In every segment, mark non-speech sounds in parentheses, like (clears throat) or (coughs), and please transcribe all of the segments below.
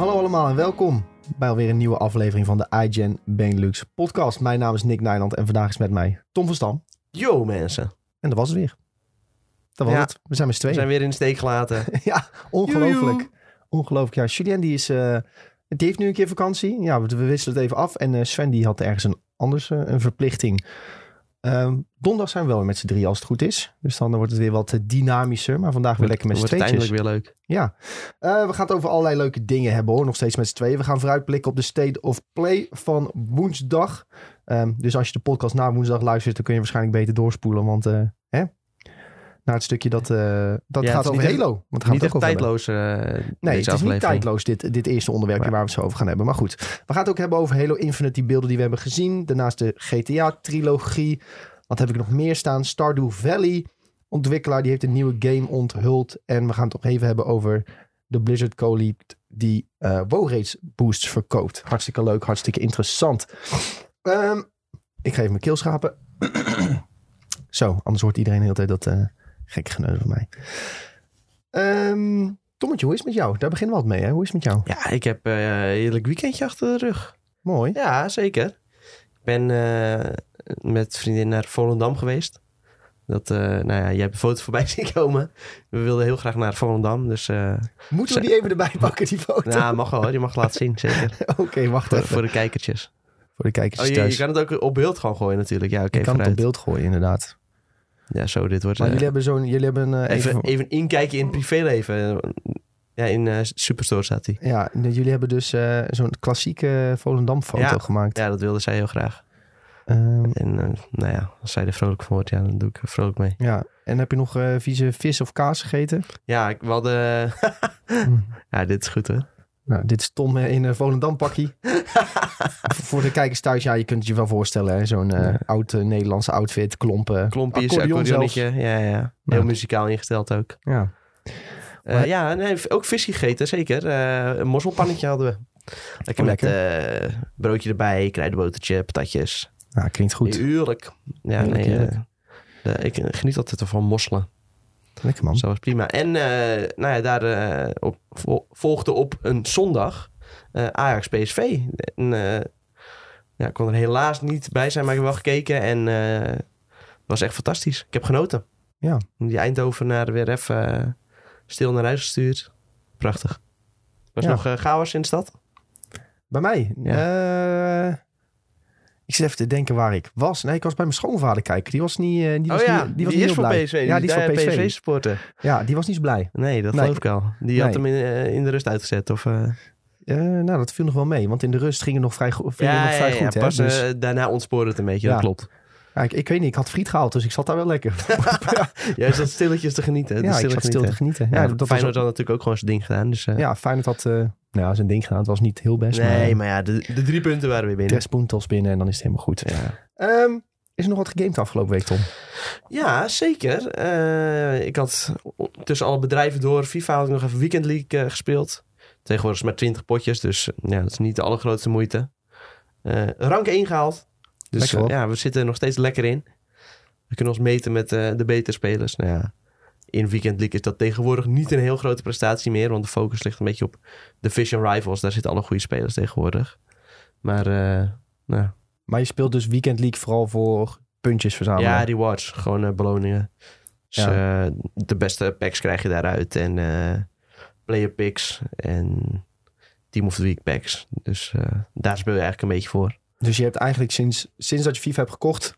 Hallo allemaal en welkom bij alweer een nieuwe aflevering van de iGen Benelux podcast. Mijn naam is Nick Nijland en vandaag is met mij Tom van Stam. Yo mensen, En dat was het weer. Dat was Ja. het. We zijn met z'n we tweeën. zijn weer in de steek gelaten. (laughs) Ja, ongelooflijk. Joejoe. Ongelooflijk. Ja, Julien die is, eh, die heeft nu een keer vakantie. Ja, we, we wisselen het even af. En eh, Sven die had ergens een anders eh, een verplichting. Ehm, donderdag zijn we wel weer met z'n drie als het goed is. Dus dan wordt het weer wat eh, dynamischer. Maar vandaag weer lekker met z'n Wordt uiteindelijk weer leuk. Ja, Eh, we gaan het over allerlei leuke dingen hebben hoor. Nog steeds met z'n tweeën. We gaan vooruitblikken op de State of Play van woensdag. Ehm, dus als je de podcast na woensdag luistert, dan kun je waarschijnlijk beter doorspoelen. Want eh, hè? Naar het stukje dat, eh, dat Ja, gaat over Halo. Want gaan Niet echt het ook over hebben. tijdloos eh Nee, het is niet tijdloos dit, dit eerste onderwerpje Ja. waar we het zo over gaan hebben. Maar goed, we gaan het ook hebben over Halo Infinite, die beelden die we hebben gezien. Daarnaast de GTA-trilogie. Wat heb ik nog meer staan? Stardew Valley. Ontwikkelaar, die heeft een nieuwe game onthuld. En we gaan het ook even hebben over de Blizzard Co-lead die eh WoW Rates boosts verkoopt. Hartstikke leuk, hartstikke interessant. Ehm, ik ga even mijn keel schrapen. (clears throat) zo, anders hoort iedereen de hele tijd dat gekke geneus van mij. Ehm Tommetje, hoe is het met jou? Daar beginnen we altijd mee, hè? Hoe is het met jou? Ja, ik heb eh, een heerlijk weekendje achter de rug. Mooi. Ja, zeker. Ik ben eh, met vriendin naar Volendam geweest. Dat, eh, nou ja, jij hebt een foto voorbij (laughs) zien komen. We wilden heel graag naar Volendam, dus... Moeten we die even erbij pakken, die foto? nou, mag wel hoor. Je mag het laten zien, zeker. (laughs) Oké, wacht Voor, even. voor de kijkertjes. Voor de kijkers Oh, je, thuis. je kan het ook op beeld gewoon gooien natuurlijk. Ja, oké, Je kan het op beeld gooien, inderdaad. Ja, zo, dit wordt... Maar eh, jullie hebben zo'n... Jullie hebben eh, Even, even... even inkijken in het privéleven. Ja, in eh, Superstore staat hij. Ja, jullie hebben dus zo'n klassieke Volendam-foto Ja. gemaakt. Ja, dat wilde zij heel graag. Ehm, En nou ja, als zij er vrolijk van wordt, ja, dan doe ik er vrolijk mee. ja. En heb je nog vieze vis of kaas gegeten? Ja, ik, we hadden... (laughs) ja, dit is goed hoor. Nou, dit is Tom eh, in een Volendam-pakkie. (laughs) Voor de kijkers thuis, ja, je kunt het je wel voorstellen. hè, Zo'n eh, Ja. oud eh, Nederlandse outfit, klompen. Klompjes, accordeon accordeonnetje. Ja, ja. Heel Nou. muzikaal ingesteld ook. Ja. Eh, Maar- ja, nee, ook vis gegeten, zeker. Eh, een mosselpannetje hadden we. Lekker Oh, met eh, broodje erbij, kruidenbotertje, patatjes. Nou, klinkt goed. Heerlijk. Ja, Heerlijk, nee, heerlijk. eh, de- ik geniet altijd van mosselen. Lekker man. Zo was prima. En eh, nou ja, daar eh, op, volgde op een zondag eh, Ajax PSV. En, ja, ik kon er helaas niet bij zijn, maar ik heb wel gekeken. En het was echt fantastisch. Ik heb genoten. Ja. Die Eindhoven naar weer even stil naar huis gestuurd. Prachtig. Was Ja. nog chaos in de stad? Bij mij? Eh, ik zit even te denken waar ik was. Nee, ik was bij mijn schoonvader kijken. Die was niet, eh, die was oh ja, niet, die, was niet is heel blij. PSV. Ja, die is voor PSV. supporter Ja, die was niet zo blij. Nee, dat Nee. geloof ik al. Die had hem in, eh, in de rust uitgezet. Of, eh, nou, dat viel nog wel mee. Want in de rust ging het nog vrij, go- ja, nog vrij ja, ja, goed. hè? pas Dus, daarna ontspoorde het een beetje, Ja. dat klopt. Ja, ik, ik weet niet, ik had friet gehaald, dus ik zat daar wel lekker. (laughs) (laughs) Jij zat stilletjes te genieten. ja ik zat stil te genieten. Ja, dat Feyenoord had natuurlijk ook gewoon zijn ding gedaan. Dus, eh, ja, Feyenoord had eh, nou, zijn ding gedaan. Het was niet heel best, nee, maar maar ja, de, de drie punten waren weer binnen. tres puntos binnen en dan is het helemaal goed. Ja. Ehm, is er nog wat gegamed afgelopen week, Tom? ja, zeker. Eh, ik had tussen alle bedrijven door FIFA had ik nog even Weekend League eh, gespeeld. Tegenwoordig is het maar 20 potjes, dus eh, ja, dat is niet de allergrootste moeite. Eh, rank 1 gehaald. Dus eh, ja, we zitten er nog steeds lekker in. We kunnen ons meten met eh, de betere spelers. Nou ja, in Weekend League is dat tegenwoordig niet een heel grote prestatie meer. Want de focus ligt een beetje op Division Rivals. Daar zitten alle goede spelers tegenwoordig. Maar eh, nou, Maar je speelt dus Weekend League vooral voor puntjes verzamelen. ja, rewards. Gewoon beloningen. Dus Ja. de beste packs krijg je daaruit. En player picks. En Team of the Week packs. Dus daar speel je eigenlijk een beetje voor. Dus je hebt eigenlijk sinds, sinds dat je FIFA hebt gekocht...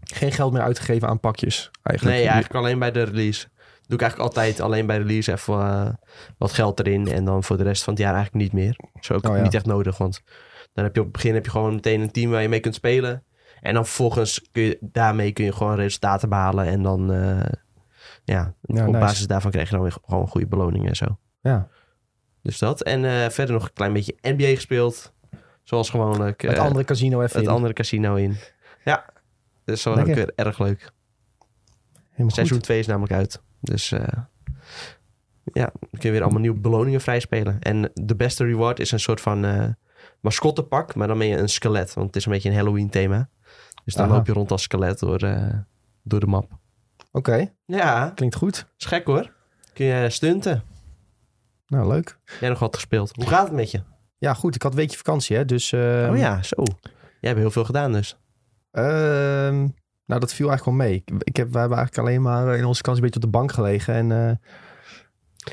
geen geld meer uitgegeven aan pakjes. Eigenlijk. Nee, eigenlijk alleen bij de release. Doe ik eigenlijk altijd alleen bij de release even eh, wat geld erin. En dan voor de rest van het jaar eigenlijk niet meer. Dat is ook Oh ja. niet echt nodig. Want dan heb je op het begin heb je gewoon meteen een team waar je mee kunt spelen. En dan vervolgens kun je daarmee kun je gewoon resultaten behalen. En dan eh, ja, Ja, op nice. basis daarvan krijg je dan weer gewoon goede beloningen en zo. Ja. Dus dat. En eh, verder nog een klein beetje NBA gespeeld. Zoals gewoonlijk. Het eh, andere casino even het in. andere casino in. Ja, dus dat Lekker. weer erg leuk. Helemaal Seizoen goed. 2 is namelijk uit. Dus eh, ja, dan kun je weer allemaal nieuwe beloningen vrijspelen. En de beste reward is een soort van eh mascottepak, maar dan ben je een skelet. Want het is een beetje een Halloween thema. Dus dan Aha. loop je rond als skelet door, eh, door de map. Oké, Ja, klinkt goed. is gek hoor. Kun je stunten. Nou, leuk. Jij nog wat gespeeld. Hoe gaat het met je? Ja, goed. Ik had een weekje vakantie, hè. Dus, ehm, oh ja, zo. Jij hebt heel veel gedaan dus. ehm, nou, dat viel eigenlijk wel mee. Ik, ik heb, wij hebben eigenlijk alleen maar in onze vakantie een beetje op de bank gelegen. En eh,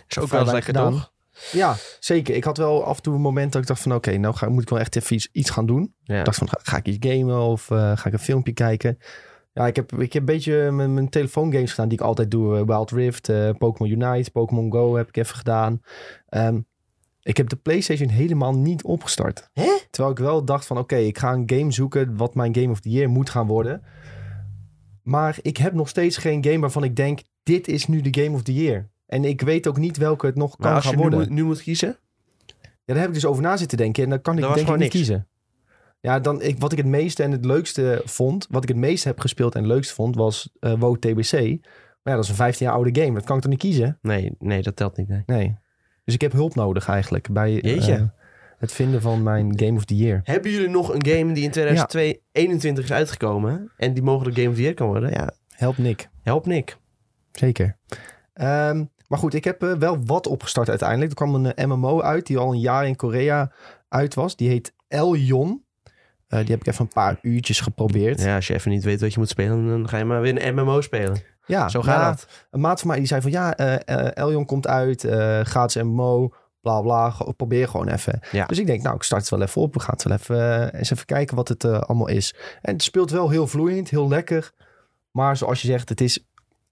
Is ook wel lekker, gedaan. toch? Ja, zeker. Ik had wel af en toe een moment dat ik dacht van... oké, nou ga, moet ik wel echt even iets, iets gaan doen. Ja. Ik dacht van, ga, ga ik iets gamen of eh, ga ik een filmpje kijken? Ja, ik heb, ik heb een beetje mijn, mijn telefoongames gedaan die ik altijd doe. Eh, Wild Rift, Pokémon Unite, Pokémon Go heb ik even gedaan. Ehm, ik heb de PlayStation helemaal niet opgestart. Hè? Terwijl ik wel dacht van, oké, ik ga een game zoeken... wat mijn Game of the Year moet gaan worden. Maar ik heb nog steeds geen game waarvan ik denk... dit is nu de Game of the Year. En ik weet ook niet welke het nog Maar kan gaan nu, worden. moet- nu moet kiezen? Ja, daar heb ik dus over na zitten denken. En dan kan ik denk ik niet kiezen. Ja, dan, ik, wat ik het meeste en het leukste vond... wat ik het meest heb gespeeld en het leukste vond... was eh WoW TBC. Maar ja, dat is een 15 jaar oude game. Dat kan ik toch niet kiezen? Nee, nee, dat telt niet. Nee. Nee. Dus ik heb hulp nodig eigenlijk... bij eh, het vinden van mijn Game of the Year. Hebben jullie nog een game die in 2021 is uitgekomen en die mogelijk Game of the Year kan worden? Ja, Help Nick. help Nick. Zeker. Ehm, maar goed, ik heb eh, wel wat opgestart uiteindelijk. Er kwam een eh, MMO uit die al een jaar in Korea uit was. Die heet Eljon. Eh, die heb ik even een paar uurtjes geprobeerd. Ja, als je even niet weet wat je moet spelen, dan ga je maar weer een MMO spelen. Ja, Zo gaat dat. Een maat van mij die zei van ja, eh eh, Eljon komt uit, eh gratis MMO, bla bla, probeer gewoon even. Ja. Dus ik denk, nou, ik start het wel even op. We gaan het wel even, eens even kijken wat het allemaal is. En het speelt wel heel vloeiend, heel lekker. Maar zoals je zegt, het is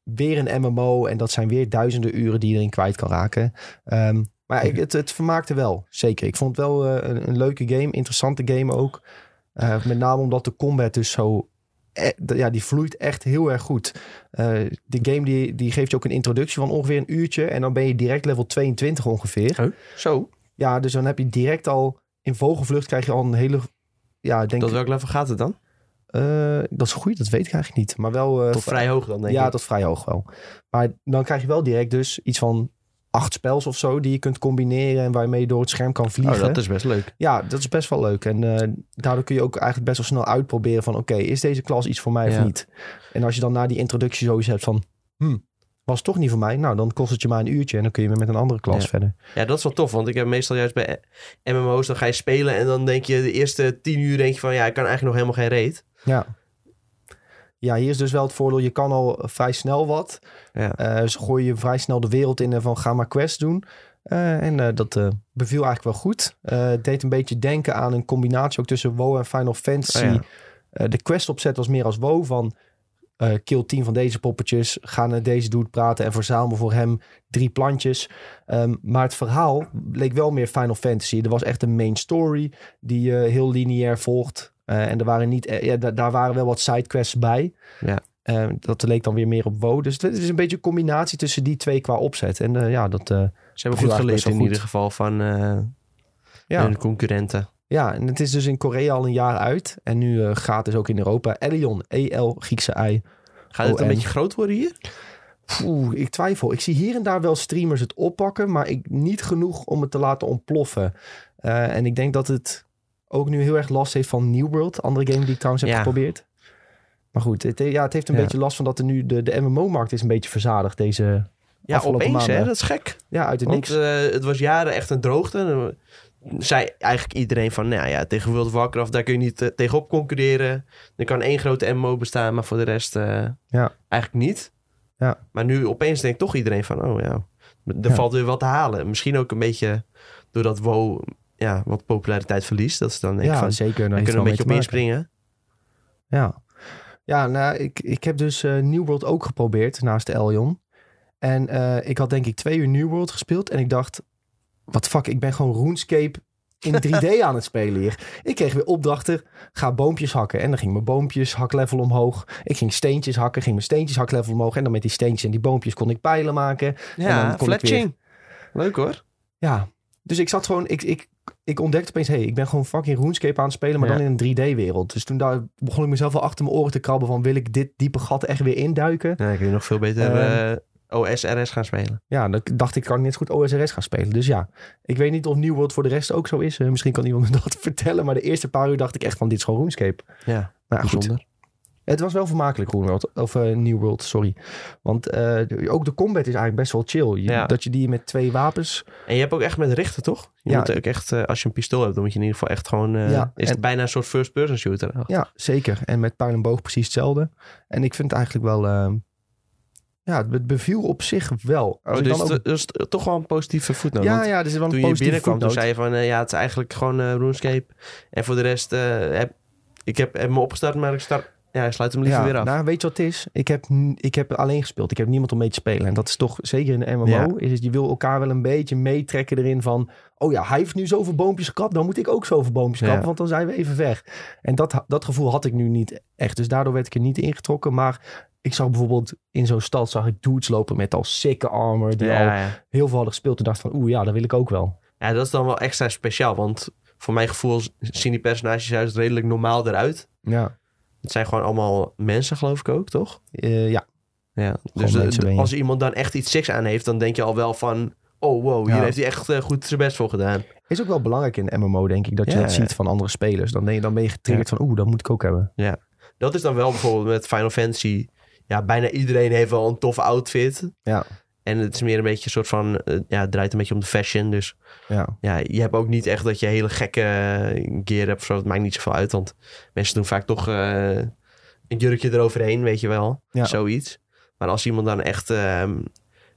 weer een MMO en dat zijn weer duizenden uren die je erin kwijt kan raken. Ehm, maar ik, het, het vermaakte wel, zeker. Ik vond het wel een, een leuke game, interessante game ook. Met name omdat de combat dus zo... eh, ja, die vloeit echt heel erg goed. Eh, de game die, die geeft je ook een introductie van ongeveer een uurtje. En dan ben je direct level 22 ongeveer. Zo, Ja, dus dan heb je direct al... In vogelvlucht krijg je al een hele... Ja, ik denk... tot welk level gaat het dan? eh, dat is goed, dat weet ik eigenlijk niet. Maar wel... Tot vrij hoog dan, denk ja, ik. tot vrij hoog wel. Maar dan krijg je wel direct dus iets van acht spels of zo... die je kunt combineren en waarmee je door het scherm kan vliegen. Oh, dat is best leuk. Ja, dat is best wel leuk. En eh, daardoor kun je ook eigenlijk best wel snel uitproberen van... oké, is deze klas iets voor mij Ja. of niet? En als je dan na die introductie zoiets hebt van... Hm, was toch niet voor mij? Nou, dan kost het je maar een uurtje... en dan kun je weer met een andere klas Ja. verder. Ja, dat is wel tof, want ik heb meestal juist bij MMO's, dan ga je spelen en dan denk je de eerste tien uur denk je van ja, ik kan eigenlijk nog helemaal geen reet. Ja. Ja, hier is dus wel het voordeel... je kan al vrij snel wat. Ja. Eh ze gooien je vrij snel de wereld in en van ga maar quests doen. Eh, en eh, dat eh, beviel eigenlijk wel goed. Eh, het deed een beetje denken aan een combinatie ook tussen WoW en Final Fantasy. Oh ja. Eh, de quest opzet was meer als WoW van... eh, kill 10 van deze poppetjes. Ga naar deze dude praten en verzamel voor hem drie plantjes. Ehm, maar het verhaal leek wel meer Final Fantasy. Er was echt een main story die je heel lineair volgt. Eh, en er waren niet, eh, ja, da- daar waren wel wat sidequests bij. Ja. Eh, dat leek dan weer meer op WoW. Dus het is een beetje een combinatie tussen die twee qua opzet. En ja, dat... Ze hebben goed geleerd in goed. ieder geval van ja. hun concurrenten. ja, en het is dus in Korea al een jaar uit. En nu eh, gratis ook in Europa. Elion, E-L, Griekse I. Gaat het een beetje groot worden hier? Oeh, ik twijfel. Ik zie hier en daar wel streamers het oppakken, maar ik, niet genoeg om het te laten ontploffen. En ik denk dat het ook nu heel erg last heeft van New World, andere game die ik trouwens heb Ja. geprobeerd. Maar goed, het, ja, het heeft een Ja. beetje last van dat er nu de, de MMO-markt is een beetje verzadigd deze Ja, opeens hè, maanden. dat is gek. Ja, uit het Want niks. eh, het was jaren echt een droogte. Dan zei eigenlijk iedereen van, nou ja, tegen World of Warcraft, daar kun je niet eh, tegenop concurreren. Er kan één grote MMO bestaan, maar voor de rest eh, Ja. eigenlijk niet. Ja. Maar nu opeens denkt toch iedereen van, oh ja, er Ja. valt weer wat te halen. Misschien ook een beetje doordat WoW ja, wat populariteit verliest. Dat is dan denk ik ja, van, zeker. we heeft kunnen een het beetje op inspringen. Ja, ja nou, ik, ik heb dus eh New World ook geprobeerd naast Elion. En eh, ik had denk ik twee uur New World gespeeld. En ik dacht, wat fuck, ik ben gewoon RuneScape in (laughs) 3D aan het spelen hier. Ik kreeg weer opdrachten, ga boompjes hakken. En dan ging mijn boompjes haklevel omhoog. Ik ging steentjes hakken, ging mijn steentjes haklevel omhoog. En dan met die steentjes en die boompjes kon ik pijlen maken. En dan Ja, kon ik weer- fletching. Leuk hoor. Ja, dus ik zat gewoon, ik, ik, ik ontdekte opeens, hé, hey, ik ben gewoon fucking RuneScape aan het spelen, maar Ja. dan in een 3D-wereld. Dus toen daar begon ik mezelf wel achter mijn oren te krabben van, wil ik dit diepe gat echt weer induiken? Ja, dan kun je nog veel beter Ehm, eh OSRS gaan spelen. Ja, dan dacht ik, kan ik net goed OSRS gaan spelen. Dus ja, ik weet niet of New World voor de rest ook zo is. Eh, misschien kan iemand me (laughs) dat vertellen, maar de eerste paar uur dacht ik echt van, dit is gewoon RuneScape. Ja, Maar ja, goed. Het was wel vermakelijk, RuneWorld. Of eh, New World, sorry. Want eh, ook de combat is eigenlijk best wel chill. Je- Ja. Dat je die met twee wapens... En je hebt ook echt met richten, toch? Je Ja. moet ook echt, eh, als je een pistool hebt, dan moet je in ieder geval echt gewoon... Ja, is en- het bijna een soort first-person shooter. Ja, zeker. En met pijl en boog precies hetzelfde. En ik vind het eigenlijk wel... eh, ja, het beviel op zich wel. Als Oh, dus dan ook- dat is toch wel een positieve voetnoot. ja, ja, is wel een toen je positieve binnenkwam, toen zei je van... ja, het is eigenlijk gewoon RuneScape. En voor de rest, heb, ik heb, heb me opgestart, maar ik, start, ja, ik sluit hem liever ja, weer af. Nou, weet je wat het is? Ik heb, ik heb alleen gespeeld. Ik heb niemand om mee te spelen. En dat is toch, zeker in de MMO, Ja. is het, je wil elkaar wel een beetje meetrekken erin van... Oh ja, hij heeft nu zoveel boompjes gekapt, dan moet ik ook zoveel boompjes Ja. kappen, want dan zijn we even weg. En dat, dat gevoel had ik nu niet echt. Dus daardoor werd ik er niet ingetrokken. Maar ik zag bijvoorbeeld in zo'n stad, zag ik dudes lopen met al sikke armor, die al heel veel hadden gespeeld. En dacht van, oeh ja, dat wil ik ook wel. ja, dat is dan wel extra speciaal. Want voor mijn gevoel zien die personages juist redelijk normaal eruit. Ja, Het zijn gewoon allemaal mensen, geloof ik ook, toch? Eh, ja. Ja, dus eh, ben als iemand dan echt iets siks aan heeft, dan denk je al wel van... Oh, wow, hier Ja. heeft hij echt eh, goed zijn best voor gedaan. Is ook wel belangrijk in de MMO, denk ik, dat je Ja, dat ja. ziet van andere spelers. Dan, denk je, dan ben je getriggerd van, oeh, dat moet ik ook hebben. Dat is dan wel bijvoorbeeld met Final Fantasy. Ja, bijna iedereen heeft wel een toffe outfit. Ja. En het is meer een beetje een soort van... eh, ja, het draait een beetje om de fashion. Dus Ja. ja, je hebt ook niet echt dat je hele gekke eh, gear hebt of zo. Het maakt niet zoveel uit, want mensen doen vaak toch eh, een jurkje eroverheen, weet je wel. Ja. Zoiets. Maar als iemand dan echt ehm,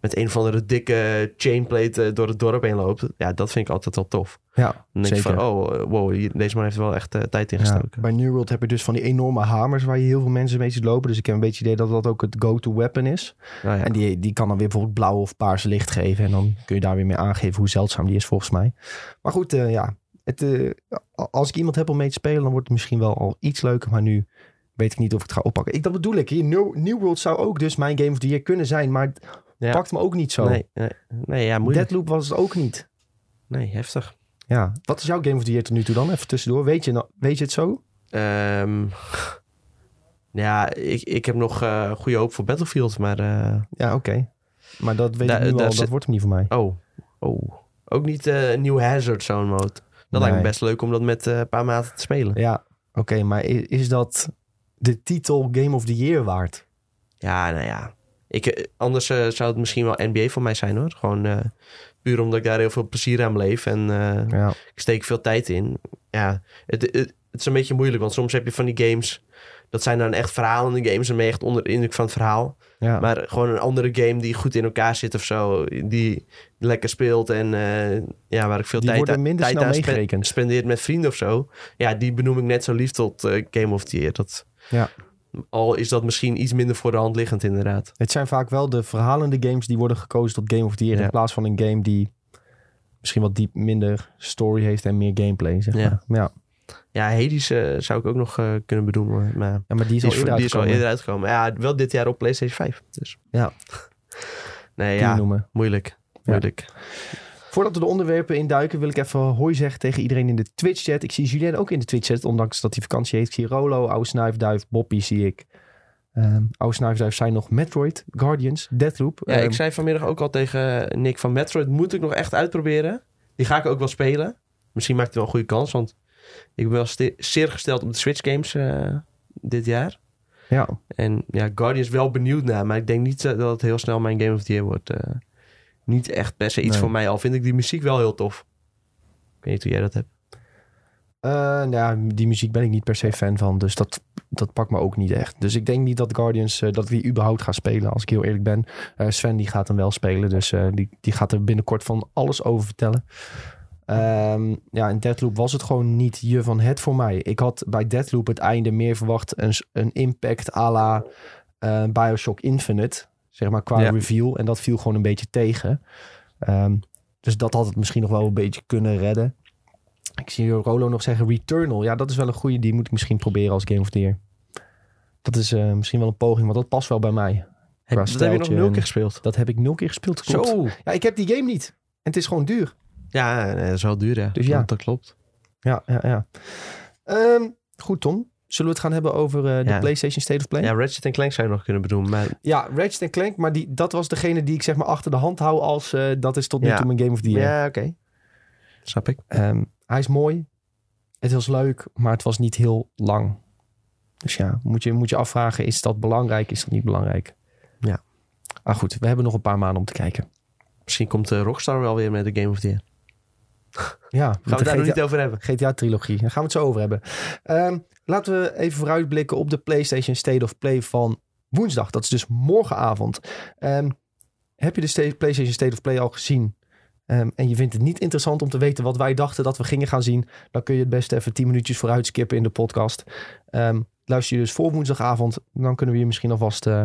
met een of andere dikke chainplate eh, door het dorp heen loopt... Ja, dat vind ik altijd wel tof. Ja, Dan denk je zeker. van, oh, wow, deze man heeft wel echt eh, tijd in Ja, bij New World heb je dus van die enorme hamers waar je heel veel mensen mee ziet lopen. Dus ik heb een beetje het idee dat dat ook het go-to weapon is. Nou ja. En die, die kan dan weer bijvoorbeeld blauw of paars licht geven. En dan kun je daar weer mee aangeven hoe zeldzaam die is volgens mij. Maar goed, eh, ja. Het, als ik iemand heb om mee te spelen, dan wordt het misschien wel al iets leuker. Maar nu weet ik niet of ik het ga oppakken. Ik, dat bedoel ik. Hier, New, New World zou ook dus mijn Game of the Year kunnen zijn. Maar Ja. pakt me ook niet zo. Nee, nee, nee, ja, moeilijk. Deadloop was het ook niet. Nee, heftig. Ja. Wat is jouw Game of the Year tot nu toe dan? Even tussendoor. Weet je, nou- weet je het zo? Ehm, ja, ik, ik heb nog eh, goede hoop voor Battlefield, maar... eh, Ja, oké. Maar dat weet ik nu al. Dat wordt hem niet voor mij. oh, oh. Ook niet eh, een nieuwe Hazard Zone mode. Dat lijkt me best leuk om dat met eh, een paar maten te spelen. Ja, oké, maar is dat de titel Game of the Year waard? Ja, nou ja. Ik, eh, anders eh, zou het misschien wel NBA voor mij zijn hoor. Gewoon eh, puur omdat ik daar heel veel plezier aan beleef. En eh, Ja, ik steek veel tijd in. Ja, het, het, het is een beetje moeilijk. Want soms heb je van die games... Dat zijn dan echt verhalende games. Dan ben je echt onder de indruk van het verhaal. ja. Maar gewoon een andere game die goed in elkaar zit of zo. Die lekker speelt en ja, waar ik veel Die tijd, aan- minder tijd aan spendeert met vrienden of zo. Ja, die benoem ik net zo lief tot Game of the Year. Dat, Ja. Al is dat misschien iets minder voor de hand liggend inderdaad. het zijn vaak wel de verhalende games die worden gekozen tot Game of the Year. Ja. In plaats van een game die misschien wat diep minder story heeft en meer gameplay. Zeg Ja. maar. Ja. Ja, Hades eh, zou ik ook nog eh, kunnen benoemen. Maar ja, maar die is al die eerder die is al uitgekomen. eerder uitgekomen. Ja, wel dit jaar op PlayStation 5. Dus. Ja. (laughs) nee, ja, noemen. moeilijk. Moeilijk. Voordat we de onderwerpen induiken, wil ik even hoi zeggen tegen iedereen in de Twitch-chat. Ik zie Julien ook in de Twitch-chat, ondanks dat hij vakantie heeft. Ik zie Rolo, Oude Snuifduif, Boppie zie ik. Ehm Oude Snuifduif zijn nog Metroid, Guardians, Deathloop. Ja, Ehm, ik zei vanmiddag ook al tegen Nick van Metroid, moet ik nog echt uitproberen. Die ga ik ook wel spelen. Misschien maakt hij wel een goede kans, want ik ben wel zeer gesteld op de Switch games eh, dit jaar. ja. En ja, Guardians wel benieuwd naar, maar ik denk niet dat het heel snel mijn Game of the Year wordt. eh. Niet echt per se iets Nee. voor mij, al vind ik die muziek wel heel tof. Ik weet niet hoe jij dat hebt. Eh, nou ja, die muziek ben ik niet per se fan van, dus dat, dat pakt me ook niet echt. Dus ik denk niet dat Guardians, eh, dat ik die überhaupt ga spelen, als ik heel eerlijk ben. Eh, Sven die gaat hem wel spelen, dus die, die gaat er binnenkort van alles over vertellen. Ehm, ja, in Deathloop was het gewoon niet je van het voor mij. Ik had bij Deathloop het einde meer verwacht een, een impact à la Bioshock Infinite, zeg maar qua Ja. reveal. En dat viel gewoon een beetje tegen. Ehm, dus dat had het misschien nog wel een beetje kunnen redden. Ik zie Rolo nog zeggen Returnal. Ja, dat is wel een goede. Die moet ik misschien proberen als Game of the Year. Dat is eh, misschien wel een poging, want dat past wel bij mij. Heb, dat heb je nog nul keer gespeeld. Dat heb ik nul keer gespeeld. Klopt. Zo. Ja, ik heb die game niet. En het is gewoon duur. Ja, nee, dat is wel duur, ja. Dus ja. Dat klopt. Ja, ja, ja. Ehm, goed, Tom. Zullen we het gaan hebben over eh, de Ja. PlayStation State of Play? Ja, Ja, Ratchet Clank zou je nog kunnen bedoelen, maar Ratchet Clank, maar die, dat was degene die ik zeg maar achter de hand hou als eh, dat is tot nu Ja. toe mijn Game of the Year. ja, oké. Snap ik. Ehm, hij is mooi. Het was leuk, maar het was niet heel lang. Dus ja, moet je, moet je afvragen, is dat belangrijk, is dat niet belangrijk? Ja. Maar goed, we hebben nog een paar maanden om te kijken. Misschien komt uh, Rockstar wel weer met de Game of the Year. Ja, Gaan we het daar nog niet over hebben. GTA-trilogie, daar gaan we het zo over hebben. Um, laten we even vooruitblikken op de PlayStation State of Play van woensdag. Dat is dus morgenavond. Um, heb je de PlayStation State of Play al gezien? Um, en je vindt het niet interessant om te weten wat wij dachten dat we gingen gaan zien, dan kun je het best even 10 minuutjes vooruit skippen in de podcast. Um, luister je dus voor woensdagavond, dan kunnen we je misschien alvast uh,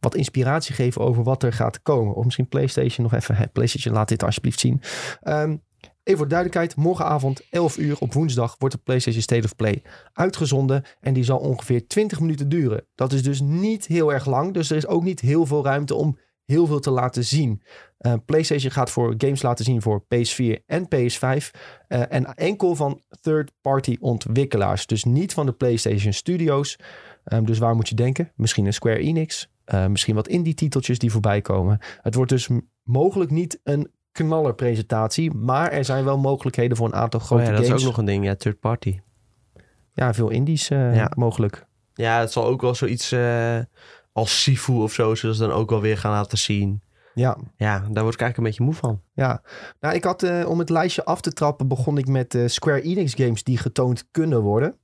wat inspiratie geven over wat er gaat komen. Of misschien PlayStation nog even. PlayStation, laat dit alsjeblieft zien. Um, even voor duidelijkheid, morgenavond 11 uur op woensdag wordt de PlayStation State of Play uitgezonden. En die zal ongeveer 20 minuten duren. Dat is dus niet heel erg lang. Dus er is ook niet heel veel ruimte om heel veel te laten zien. Uh, PlayStation gaat voor games laten zien voor PS4 en PS5. Uh, en enkel van third-party ontwikkelaars. Dus niet van de PlayStation Studios. Um, dus waar moet je denken? Misschien een Square Enix. Uh, misschien wat indie-titeltjes die voorbij komen. Het wordt dus mogelijk niet een knallerpresentatie. Maar er zijn wel mogelijkheden voor een aantal grote oh ja, dat is ook nog een ding, ja, third-party. Ja, veel indies ja. mogelijk. Ja, het zal ook wel zoiets als Sifu of zo, zullen ze dan ook wel weer gaan laten zien. Ja. Ja, daar word ik eigenlijk een beetje moe van. Ja, nou ik had uh, om het lijstje af te trappen begon ik met Square Enix games die getoond kunnen worden.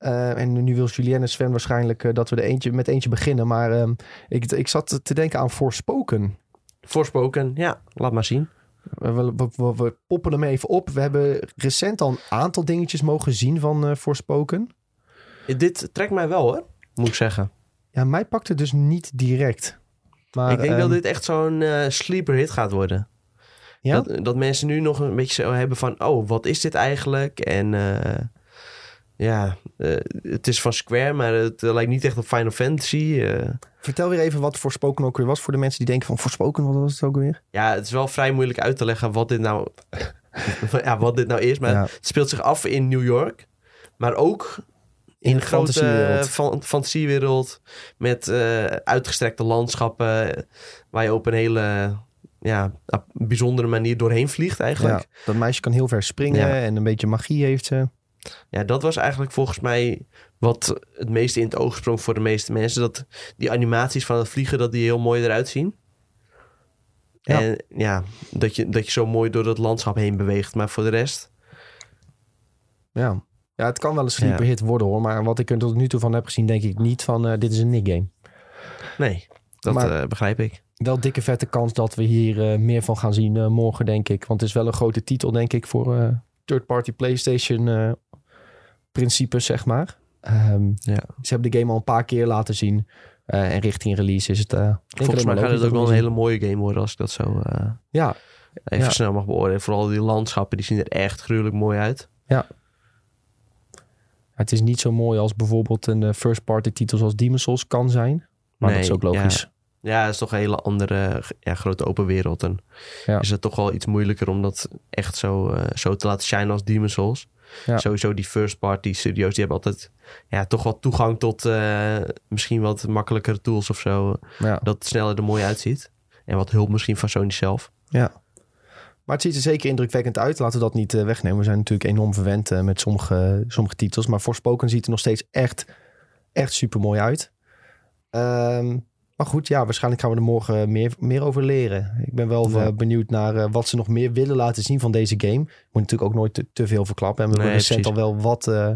Uh, en nu wil Julienne Sven waarschijnlijk dat we er eentje, met eentje beginnen. Maar ehm, ik, ik zat te denken aan Forspoken. Forspoken, ja, laat maar zien. We, we, we, we, poppen hem even op. We hebben recent al een aantal dingetjes mogen zien van Forspoken. Dit trekt mij wel hoor, moet ik zeggen. Ja, mij pakt het dus niet direct. Maar, ik denk um, dat dit echt zo'n uh, sleeper hit gaat worden. Ja? Dat, dat, mensen nu nog een beetje zo hebben van... oh, wat is dit eigenlijk? En uh, ja, uh, het is van Square... maar het lijkt niet echt op Final Fantasy. Vertel weer even wat Forspoken ook weer was... voor de mensen die denken van Forspoken, wat was het ook weer? Ja, het is wel vrij moeilijk uit te leggen wat dit nou, (laughs) ja, wat dit nou is. Maar ja. het speelt zich af in New York. Maar ook in een grote fantasiewereld, fan, fantasiewereld met uh, uitgestrekte landschappen waar je op een hele ja, bijzondere manier doorheen vliegt eigenlijk. Ja, dat meisje kan heel ver springen en een beetje magie heeft ze. Ja, dat was eigenlijk volgens mij wat het meeste in het oog sprong voor de meeste mensen. Dat die animaties van het vliegen, dat die heel mooi eruit zien. Ja. En ja, dat je, dat je zo mooi door dat landschap heen beweegt. Maar voor de rest... Ja, ja, het kan wel een sleeper hit worden hoor. Maar wat ik er tot nu toe van heb gezien, denk ik niet van uh, dit is een Nick game. Nee, dat maar, uh, begrijp ik. Wel dikke vette kans dat we hier uh, meer van gaan zien morgen, denk ik. Want het is wel een grote titel, denk ik, voor third-party PlayStation principes, zeg maar. Um, ja. Ze hebben de game al een paar keer laten zien. en richting release is het... Volgens mij gaat het ook wel een hele mooie game worden als ik dat zo ja. even ja. snel mag beoordelen. Vooral die landschappen, die zien er echt gruwelijk mooi uit. Ja, het is niet zo mooi als bijvoorbeeld een first-party titel zoals Demon's Souls kan zijn. Maar nee, dat is ook logisch. Ja. het is toch een hele andere ja, grote open wereld. En ja. is het toch wel iets moeilijker om dat echt zo, uh, zo te laten shinen als Demon's Souls. Ja. Sowieso die first-party studio's, die hebben altijd ja, toch wel toegang tot uh, misschien wat makkelijkere tools of zo. Ja. Dat het sneller er mooi uitziet. En wat hulp misschien van Sony zelf. Ja. Maar het ziet er zeker indrukwekkend uit. Laten we dat niet uh, wegnemen. We zijn natuurlijk enorm verwend uh, met sommige, sommige titels. Maar Forspoken ziet er nog steeds echt, echt super mooi uit. Um, maar goed, ja, waarschijnlijk gaan we er morgen meer, meer over leren. Ik ben wel ja. benieuwd naar uh, wat ze nog meer willen laten zien van deze game. Moet natuurlijk ook nooit te, te veel verklappen. En we hebben recent al wel wat, uh,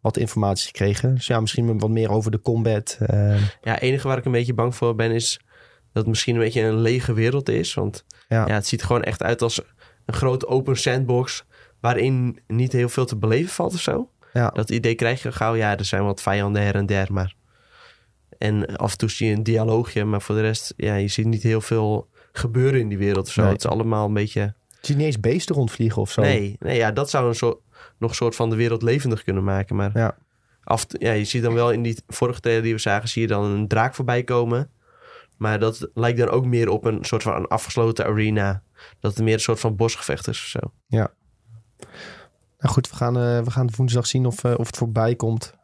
wat informatie gekregen. Dus ja, misschien wat meer over de combat. Uh. Ja, het enige waar ik een beetje bang voor ben is dat het misschien een beetje een lege wereld is. Want ja. ja het ziet gewoon echt uit als een grote open sandbox waarin niet heel veel te beleven valt of zo. Ja. Dat idee krijg je gauw. Ja, er zijn wat vijanden her en der, maar... En af en toe zie je een dialoogje, maar voor de rest... Ja, je ziet niet heel veel gebeuren in die wereld of zo. Nee. Het is allemaal een beetje... Je ziet niet eens beesten rondvliegen of zo. Nee, nee ja, dat zou een soort, nog een soort van de wereld levendig kunnen maken. Maar Ja. af, ja, je ziet dan wel in die vorige trailer die we zagen... zie je dan een draak voorbij komen. Maar dat lijkt dan ook meer op een soort van een afgesloten arena. Dat het meer een soort van bosgevecht is of zo. Nou goed, we gaan, uh, we gaan woensdag zien of, uh, of het voorbij komt.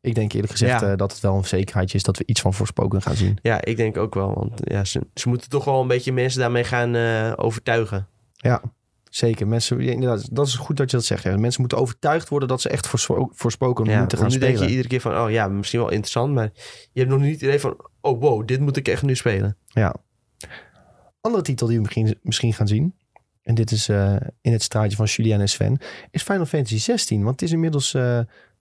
Ik denk eerlijk gezegd Ja. uh, dat het wel een zekerheidje is dat we iets van Forspoken gaan zien. Ja, ik denk ook wel. Want ja, ze, ze moeten toch wel een beetje mensen daarmee gaan eh, overtuigen. Ja. zeker. Mensen, inderdaad, dat is goed dat je dat zegt. Ja. Mensen moeten overtuigd worden dat ze echt voorspo- voorspoken Ja, moeten gaan nu spelen. denk je iedere keer van, oh ja, misschien wel interessant, maar je hebt nog niet het idee van, oh wow, dit moet ik echt nu spelen. Ja. Andere titel die we misschien, misschien gaan zien. En dit is eh, in het straatje van Julian en Sven. Is Final Fantasy 16. Want het is inmiddels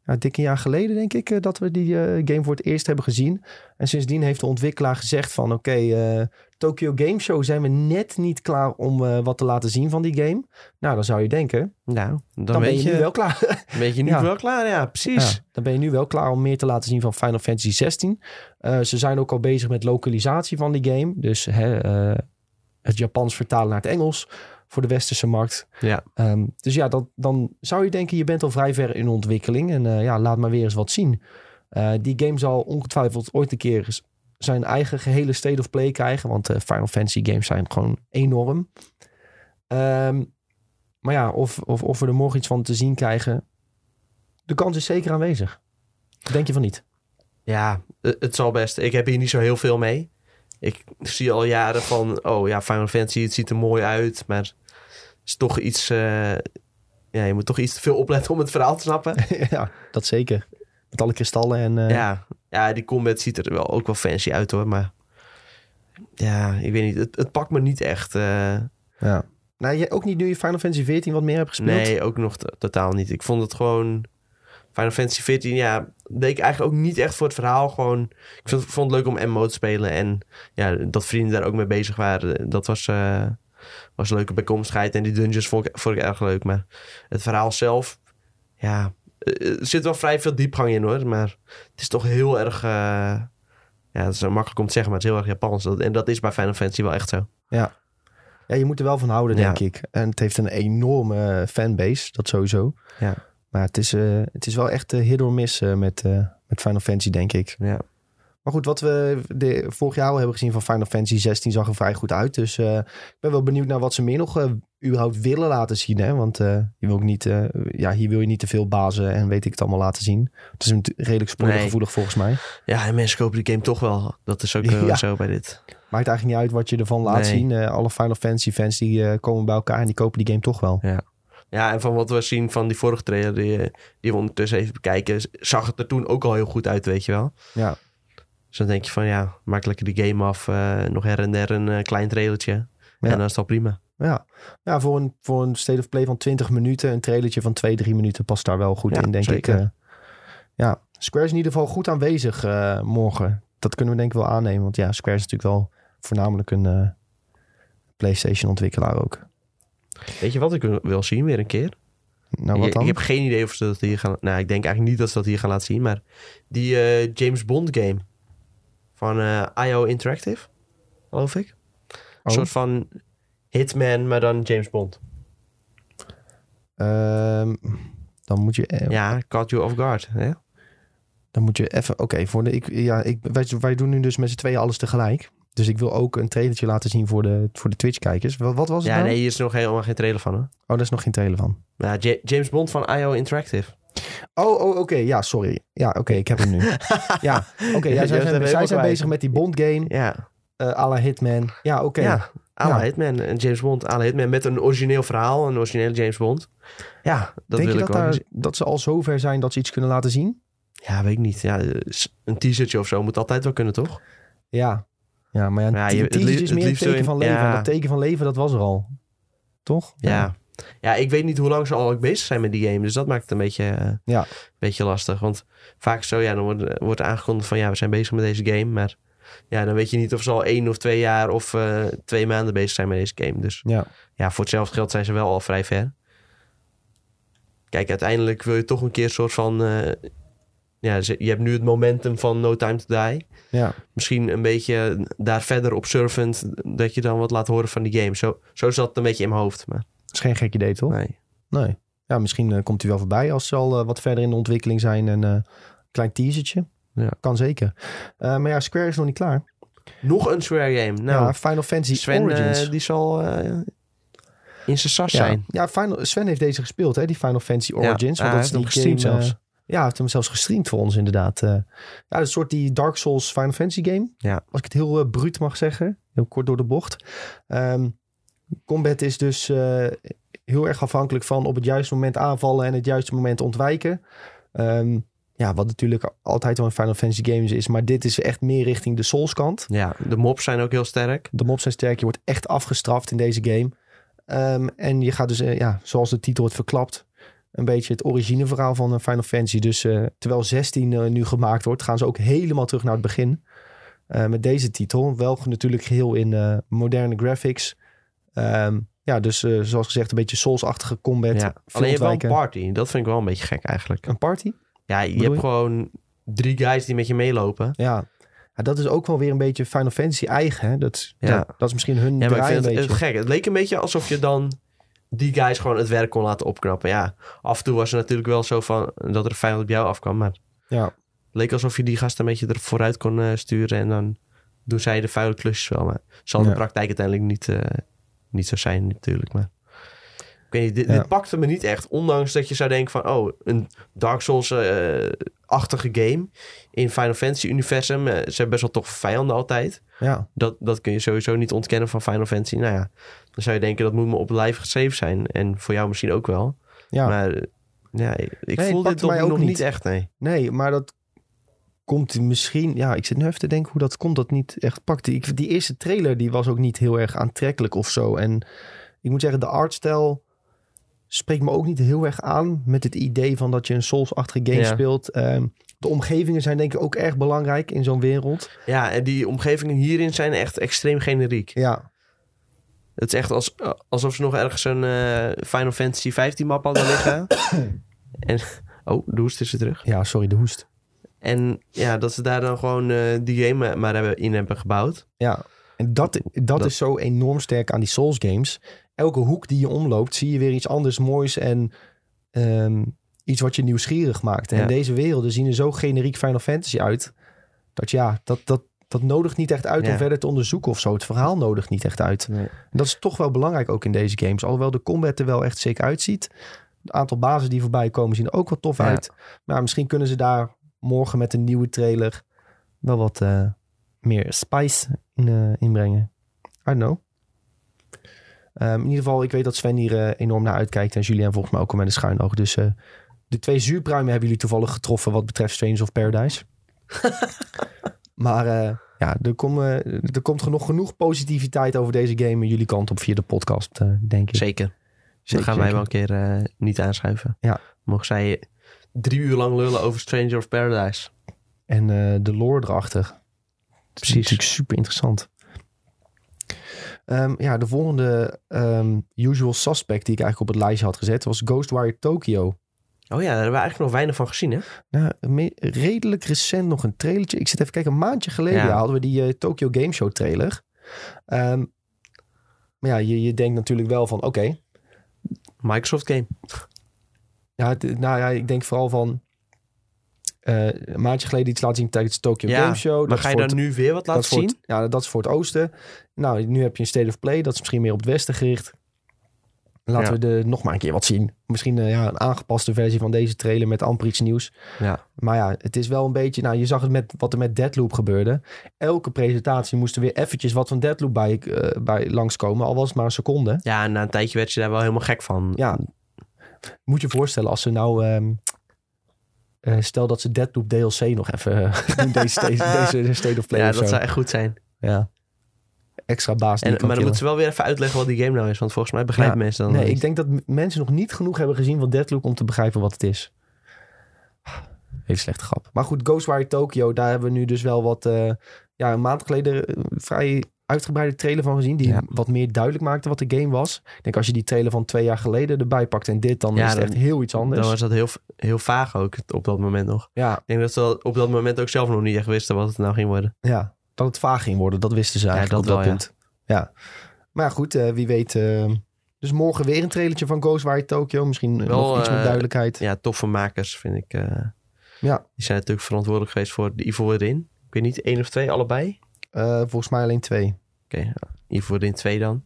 ja, dik een jaar geleden, denk ik, eh, dat we die eh, game voor het eerst hebben gezien. En sindsdien heeft de ontwikkelaar gezegd van... Oké, eh, Tokyo Game Show zijn we net niet klaar om wat te laten zien van die game. Nou, dan zou je denken, Nou, dan, dan, ben je, je, nu wel klaar. weet je nu (laughs) Ja. wel klaar. Ja, precies. Ja, dan ben je nu wel klaar om meer te laten zien van Final Fantasy 16. Eh, ze zijn ook al bezig met lokalisatie van die game. Dus hè, het Japans vertalen naar het Engels voor de westerse markt. Ja. Ehm, dus ja, dat, dan zou je denken, je bent al vrij ver in ontwikkeling. En eh, ja, laat maar weer eens wat zien. Eh, die game zal ongetwijfeld ooit een keer zijn eigen gehele state of play krijgen. Want eh, Final Fantasy games zijn gewoon enorm. Ehm, maar ja, of, of, of we er morgen iets van te zien krijgen. De kans is zeker aanwezig. Denk je van niet? Ja, het zal best. Ik heb hier niet zo heel veel mee. Ik zie al jaren van, oh ja, Final Fantasy, het ziet er mooi uit, maar het is toch iets, eh, ja, je moet toch iets te veel opletten om het verhaal te snappen. (laughs) ja, dat zeker. Met alle kristallen en... eh, Ja, ja, die combat ziet er wel ook wel fancy uit hoor, maar ja, ik weet niet, het, het pakt me niet echt. eh, ja. Nou, jij ook niet nu je Final Fantasy 14 wat meer hebt gespeeld? nee, ook nog totaal niet. Ik vond het gewoon, Final Fantasy 14, ja, deed ik eigenlijk ook niet echt voor het verhaal. Gewoon, ik vond, vond het leuk om MMO te spelen en ja, dat vrienden daar ook mee bezig waren, dat was, eh was een leuke bijkomstigheid. En die dungeons vond ik, vond ik erg leuk, maar het verhaal zelf, ja, eh, er zit wel vrij veel diepgang in hoor, maar het is toch heel erg, eh, ja, het is wel makkelijk om te zeggen, maar het is heel erg Japans. En dat is bij Final Fantasy wel echt zo. Ja, je moet er wel van houden, Ja. denk ik. En het heeft een enorme fanbase, dat sowieso. Ja. Maar het is, eh, het is wel echt uh, hit or miss eh, met, eh, met Final Fantasy, denk ik. Ja. Maar goed, wat we de, vorig jaar al hebben gezien van Final Fantasy 16 zag er vrij goed uit. Dus eh, ik ben wel benieuwd naar wat ze meer nog eh, überhaupt willen laten zien. Hè? Want eh, je wil ook niet, eh, ja, hier wil je niet te veel bazen en weet ik het allemaal laten zien. Het is een redelijk spoilergevoelig volgens mij. Ja, en mensen kopen die game toch wel. Dat is ook eh, (laughs) Ja. zo bij dit. Maakt eigenlijk niet uit wat je ervan laat Nee. zien. Eh, alle Final Fantasy fans die eh, komen bij elkaar en die kopen die game toch wel. Ja, en van wat we zien van die vorige trailer die, die we ondertussen even bekijken, zag het er toen ook al heel goed uit, weet je wel. Ja, Dus dan denk je van ja, maak lekker die game af. eh, nog her en der een eh, klein trailertje. En dan is het al prima. ja. ja voor, een, voor een state of play van 20 minuten, een trailertje van 2, 3 minuten past daar wel goed Ja, in, denk zeker. ik. Eh, ja, Square is in ieder geval goed aanwezig morgen. Dat kunnen we denk ik wel aannemen. Want ja, Square is natuurlijk wel voornamelijk een eh, PlayStation ontwikkelaar ook. Weet je wat ik wil zien weer een keer? Nou, wat ik, dan? ik heb geen idee of ze dat hier gaan... Nou, ik denk eigenlijk niet dat ze dat hier gaan laten zien. Maar die eh, James Bond game van eh IO Interactive, geloof ik. Een Oh. soort van Hitman, maar dan James Bond. Ehm, dan moet je, eh, Ja, caught you off guard. Hè? dan moet je even. Oké, voor de. Ik, ja, ik, wij, wij doen nu dus met z'n tweeën alles tegelijk. Dus ik wil ook een trailertje laten zien voor de, voor de Twitch-kijkers. Wat, wat was het Ja, nou? nee, hier is nog helemaal geen trailer van hoor. Oh, daar is nog geen trailer van. Ja, Ja, James Bond van IO Interactive. Oh, oh oké. Ja, sorry. Ja, oké. ik heb hem nu. (laughs) ja, oké. ja, zij zijn, zij bezig met die Bond-game. Ja, eh à la Hitman. Ja, oké. ja. à la Ja. Hitman. En James Bond à la Hitman met een origineel verhaal. Een originele James Bond. Ja, dat Denk wil je ik dat, wel. daar, dat ze al zover zijn dat ze iets kunnen laten zien? Ja, weet ik niet. Ja, s- een teasertje of zo moet altijd wel kunnen, toch? Ja. Ja, maar ja, je- het is meer teken van leven. ja. En dat teken van leven, dat was er al. Toch? Ja. ja. ik weet niet hoe lang ze al bezig zijn met die game. Dus dat maakt het een beetje, eh, Ja. beetje lastig. Want vaak zo, ja, dan wordt, wordt aangekondigd van... ja, we zijn bezig met deze game. Maar ja, dan weet je niet of ze al één of twee jaar... of eh, twee maanden bezig zijn met deze game. Dus Ja. ja, voor hetzelfde geld zijn ze wel al vrij ver. Kijk, uiteindelijk wil je toch een keer een soort van... eh, ja, je hebt nu het momentum van No Time to Die. Ja. Misschien een beetje daar verder op surfend... dat je dan wat laat horen van die game. Zo, zo zat het een beetje in mijn hoofd. Maar Dat is geen gek idee, toch? nee. Nee. Ja, misschien eh, komt hij wel voorbij als ze al eh, wat verder in de ontwikkeling zijn. En eh, een klein teasertje. Ja. Kan zeker. Maar ja, Square is nog niet klaar. Nog een Square game. Nou, ja, Final Fantasy Sven Origins. die zal in zijn sas ja, zijn. ja Final, Sven heeft deze gespeeld, hè? Die Final Fantasy Origins. ja, want dat is die game, zelfs. Eh, ja, heeft hem zelfs gestreamd voor ons inderdaad. Eh, ja, een soort die Dark Souls Final Fantasy game. Ja. Als ik het heel uh, bruut mag zeggen. Heel kort door de bocht. Ehm, combat is dus... eh, heel erg afhankelijk van op het juiste moment aanvallen en het juiste moment ontwijken. Ehm, ja, wat natuurlijk altijd wel een Final Fantasy games is. Maar dit is echt meer richting de Souls kant. Ja, de mobs zijn ook heel sterk. De mobs zijn sterk. Je wordt echt afgestraft in deze game. Ehm, en je gaat dus, eh, ja, zoals de titel het verklapt, een beetje het origineverhaal van eh, Final Fantasy. Dus eh, terwijl 16 eh, nu gemaakt wordt, gaan ze ook helemaal terug naar het begin. Met deze titel. Wel natuurlijk geheel in moderne graphics. Ehm, ja, dus zoals gezegd, een beetje Souls-achtige combat. Ja. Alleen je hebt wel een party. Dat vind ik wel een beetje gek eigenlijk. Een party? Ja, je Bedoel hebt je? gewoon drie guys die met je meelopen. Ja. ja. Dat is ook wel weer een beetje Final Fantasy eigen. Hè? Dat, Ja. dat, dat is misschien hun Ja, maar ik draai vind een het, beetje. het gek. Het leek een beetje alsof je dan die guys gewoon het werk kon laten opknappen. Ja, af en toe was het natuurlijk wel zo van dat er vijand op jou afkwam. Maar het Ja. leek alsof je die gasten een beetje er vooruit kon eh, sturen. En dan doen zij de vuile klusjes wel. Maar zal in Ja. de praktijk uiteindelijk niet, eh, niet zo zijn natuurlijk. Maar ik weet niet, dit, Ja. dit pakte me niet echt. Ondanks dat je zou denken van... Oh, een Dark Souls-achtige game in Final Fantasy-universum. Eh, ze hebben best wel toch vijanden altijd. Ja. Dat, dat kun je sowieso niet ontkennen van Final Fantasy. Nou ja, dan zou je denken dat moet me op live geschreven zijn. En voor jou misschien ook wel. ja. Maar eh, ja, ik voel dit pakte mij ook nog niet. niet. echt, nee. Nee, maar dat komt misschien... Ja, ik zit nu even te denken hoe dat komt dat niet echt pakt. Die, die eerste trailer die was ook niet heel erg aantrekkelijk of zo. En ik moet zeggen, de artstijl spreekt me ook niet heel erg aan... met het idee van dat je een Souls-achtige game Ja. speelt. Ehm, de omgevingen zijn denk ik ook erg belangrijk in zo'n wereld. Ja, en die omgevingen hierin zijn echt extreem generiek. Ja, Het is echt als, alsof ze nog ergens een eh, Final Fantasy 15 map hadden liggen. (coughs) en, oh, de hoest is er terug. ja sorry, de hoest. En ja, dat ze daar dan gewoon eh, die game maar hebben, in hebben gebouwd. Ja, en dat, dat, Dat- is zo enorm sterk aan die Souls games. Elke hoek die je omloopt, zie je weer iets anders moois en ehm, iets wat je nieuwsgierig maakt. En Ja. deze werelden zien er zo generiek Final Fantasy uit. Dat ja, dat, dat, dat nodigt niet echt uit Ja. om verder te onderzoeken of zo. Het verhaal nodigt niet echt uit. Nee. En dat is toch wel belangrijk ook in deze games. Alhoewel de combat er wel echt zeker uitziet. Het aantal bazen die voorbij komen zien er ook wel tof Ja. uit. Maar misschien kunnen ze daar morgen met een nieuwe trailer wel wat eh, meer spice in, eh, inbrengen. I don't know. Ehm, in ieder geval, ik weet dat Sven hier eh, enorm naar uitkijkt. En Julian volgens mij ook al met een schuin oog. Dus eh, de twee zuurpruimen hebben jullie toevallig getroffen wat betreft Strangers of Paradise. (laughs) maar eh, ja, er, kom, er komt genoeg, genoeg positiviteit over deze game jullie kant op via de podcast, denk ik. Zeker. Dan Zeker, gaan wij wel een keer niet aanschuiven. Ja. Mogen zij drie uur lang lullen over Stranger of Paradise. En de lore erachter. Dat is Precies. natuurlijk super interessant. Ehm, ja, de volgende ehm, usual suspect die ik eigenlijk op het lijstje had gezet was Ghostwire Tokyo. Oh ja, daar hebben we eigenlijk nog weinig van gezien, hè? Nou, redelijk recent nog een trailertje. Ik zit even kijken, een maandje geleden Ja. hadden we die eh, Tokyo Game Show trailer. Ehm, maar ja, je, je denkt natuurlijk wel van, oké. Microsoft game. ja, nou ja, ik denk vooral van... eh, een maandje geleden iets laten zien tijdens de Tokyo Ja, Game Show. Maar Dat ga je het- nu weer wat laten zien? het- ja, dat is voor het oosten. Nou, nu heb je een State of Play. Dat is misschien meer op het westen gericht. Laten Ja. we de, nog maar een keer wat zien. Misschien eh, ja, een aangepaste versie van deze trailer met amper iets nieuws. Ja. Maar ja, het is wel een beetje... Nou, je zag het met wat er met Deadloop gebeurde. Elke presentatie moest er weer eventjes wat van Deadloop bij, eh, bij langskomen. Al was het maar een seconde. Ja, en na een tijdje werd je daar wel helemaal gek van. Ja. Moet je je voorstellen als ze nou... ehm, eh, stel dat ze Deadloop DLC nog even eh, (laughs) doen. Deze, deze, deze State of Play Ja, dat zo. zou echt goed zijn. Ja. Extra baas En, maar dan moeten ze wel weer even uitleggen wat die game nou is. Want volgens mij begrijpen Ja, mensen dan Nee, niet. ik denk dat mensen nog niet genoeg hebben gezien van Deadloop om te begrijpen wat het is. Hele slechte grap. Maar goed, Ghostwire Tokyo, daar hebben we nu dus wel wat... eh, ja, een maand geleden vrij uitgebreide trailer van gezien. Die Ja. wat meer duidelijk maakte wat de game was. Ik denk als je die trailer van twee jaar geleden erbij pakt en dit, dan Ja, is het dan- echt heel iets anders. Dan was dat heel, heel vaag ook op dat moment nog. Ja, Ik denk dat ze op dat moment ook zelf nog niet echt wisten wat het nou ging worden. ja, dat het vaag ging worden, dat wisten ze Ja, eigenlijk dat op wel, dat punt. Ja. Maar goed, eh, wie weet... eh, dus morgen weer een trailertje van Ghostwire Tokyo. Misschien eh, Wel, nog iets eh, duidelijkheid. Ja, toffe makers vind ik. Ja. Die zijn natuurlijk verantwoordelijk geweest voor de Evil Within. Ik weet niet, één of twee, allebei? Eh, volgens mij alleen twee. Oké, ja. Evil Within 2 dan.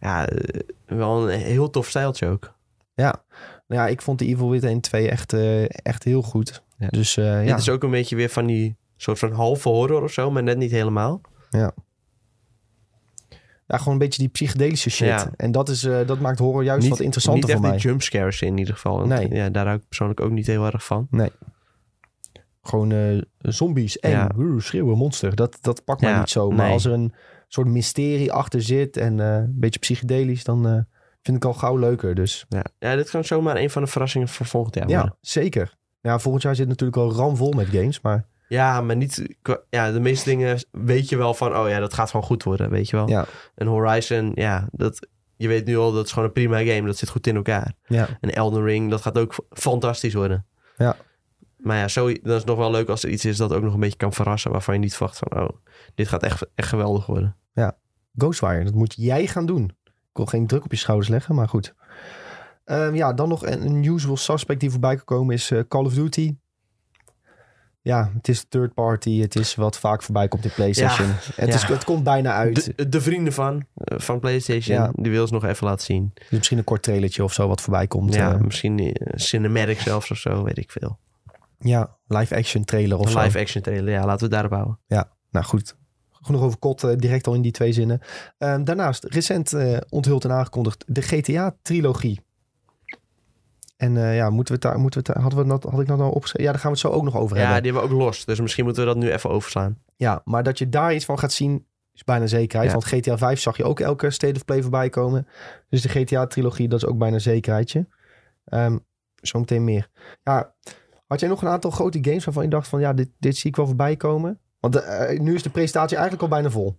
Ja, eh, wel een heel tof stijltje ook. Ja, nou ja, ik vond de Evil Within 2 echt, eh, echt heel goed. Ja. Dus ja, Dit is ook een beetje weer van die soort van halve horror of zo, maar net niet helemaal. ja, gewoon een beetje die psychedelische shit. Ja. En dat, is, dat maakt horror juist wat interessanter niet echt voor mij. die jumpscares in ieder geval. Want, Nee. Ja, daar hou ik persoonlijk ook niet heel erg van. Gewoon eh, zombies, eng, Ja. schreeuwen, monster. Dat, dat pakt mij Ja, niet zo. Maar nee. als er een soort mysterie achter zit en eh, een beetje psychedelisch, dan eh, vind ik al gauw leuker. Dus Ja. ja, dit kan zomaar een van de verrassingen voor volgend jaar ja, zeker. Ja, volgend jaar zit natuurlijk al ramvol met games, maar Ja, maar niet... Ja, de meeste dingen weet je wel van... Oh ja, dat gaat gewoon goed worden, weet je wel. ja, En Horizon, ja, dat... Je weet nu al, dat is gewoon een prima game. Dat zit goed in elkaar. ja, En Elden Ring, dat gaat ook fantastisch worden. Ja. Maar ja, zo, dan is nog wel leuk als er iets is dat ook nog een beetje kan verrassen. Waarvan je niet verwacht van, oh, dit gaat echt, echt geweldig worden. Ghostwire, dat moet jij gaan doen. Ik wil geen druk op je schouders leggen, maar goed. Ehm, ja, dan nog een, een usual suspect die voorbij kan komen is eh, Call of Duty. Ja, het is third party. Het is wat vaak voorbij komt in PlayStation. het, is, ja. het komt bijna uit. De, de vrienden van, eh, van PlayStation, Ja. die wil ze nog even laten zien. Dus misschien een kort trailertje of zo wat voorbij komt. ja, eh, misschien cinematic zelfs of zo, weet ik veel. Ja live action trailer of Een zo. live action trailer, ja, laten we het daarop houden. Nou goed, genoeg over kot eh, direct al in die twee zinnen. Ehm, daarnaast, recent eh, onthuld en aangekondigd de GTA-trilogie. En eh, ja, moeten we daar, moeten we daar, hadden we dat, had ik dat nou opgeschreven? Ja, daar gaan we het zo ook nog over Ja, hebben. die hebben we ook los, dus misschien moeten we dat nu even overslaan. Ja, maar dat je daar iets van gaat zien, is bijna zekerheid. Ja. Want GTA 5 zag je ook elke State of Play voorbij komen. Dus de GTA-trilogie, dat is ook bijna zekerheidje. Ehm Zometeen meer. Ja, had jij nog een aantal grote games waarvan je dacht van... ja, dit, dit zie ik wel voorbij komen? Want eh, nu is de presentatie eigenlijk al bijna vol.